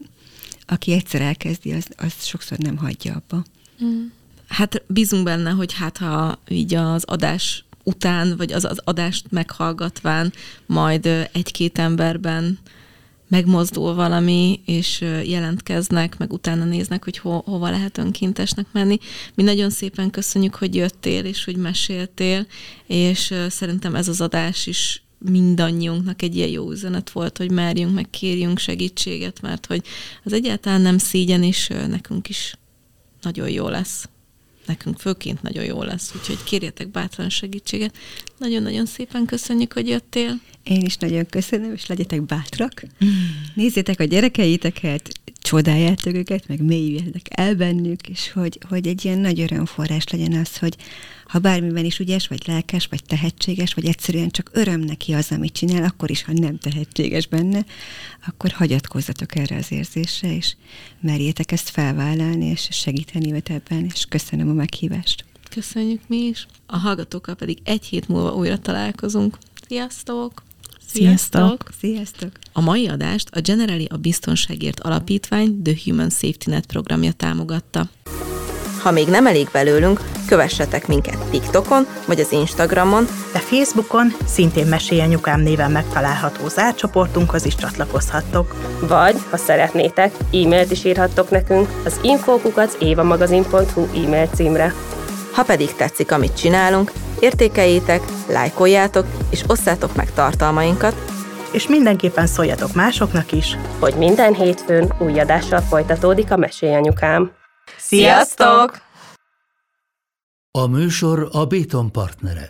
aki egyszer elkezdi, az, az sokszor nem hagyja abba. Mm. Hát bízunk benne, hogy hát ha így az adás után, vagy az, az adást meghallgatván majd egy-két emberben megmozdul valami, és jelentkeznek, meg utána néznek, hogy ho, hova lehet önkéntesnek menni. Mi nagyon szépen köszönjük, hogy jöttél, és hogy meséltél, és szerintem ez az adás is mindannyiunknak egy ilyen jó üzenet volt, hogy merjünk, meg kérjünk segítséget, mert hogy az egyáltalán nem szégyen, és nekünk is nagyon jó lesz nekünk főként nagyon jó lesz, úgyhogy kérjetek bátran segítséget. Nagyon-nagyon szépen köszönjük, hogy jöttél. Én is nagyon köszönöm, és legyetek bátrak. Nézzétek a gyerekeiteket, csodáljátok őket, meg mélyüljetek el bennük, és hogy, hogy egy ilyen nagy örömforrás legyen az, hogy ha bármiben is ügyes, vagy lelkes, vagy tehetséges, vagy egyszerűen csak öröm neki az, amit csinál, akkor is, ha nem tehetséges benne, akkor hagyatkozzatok erre az érzésre, és merjétek ezt felvállalni, és segíteni őt ebben, és köszönöm a meghívást. Köszönjük mi is. A hallgatókkal pedig egy hét múlva újra találkozunk. Sziasztok! Sziasztok! Sziasztok! A mai adást a Generali a Biztonságért Alapítvány The Human Safety Net programja támogatta. Ha még nem elég belőlünk, kövessetek minket TikTokon vagy az Instagramon, de Facebookon szintén Mesélyanyukám néven megtalálható zárcsoportunkhoz is csatlakozhattok. Vagy, ha szeretnétek, e-mailt is írhattok nekünk az infókukat évamagazin.hu e-mail címre. Ha pedig tetszik, amit csinálunk, értékeljétek, lájkoljátok és osszátok meg tartalmainkat, és mindenképpen szóljatok másoknak is, hogy minden hétfőn új adással folytatódik a Mesélyanyukám. Sziasztok! A műsor a Béton partnere.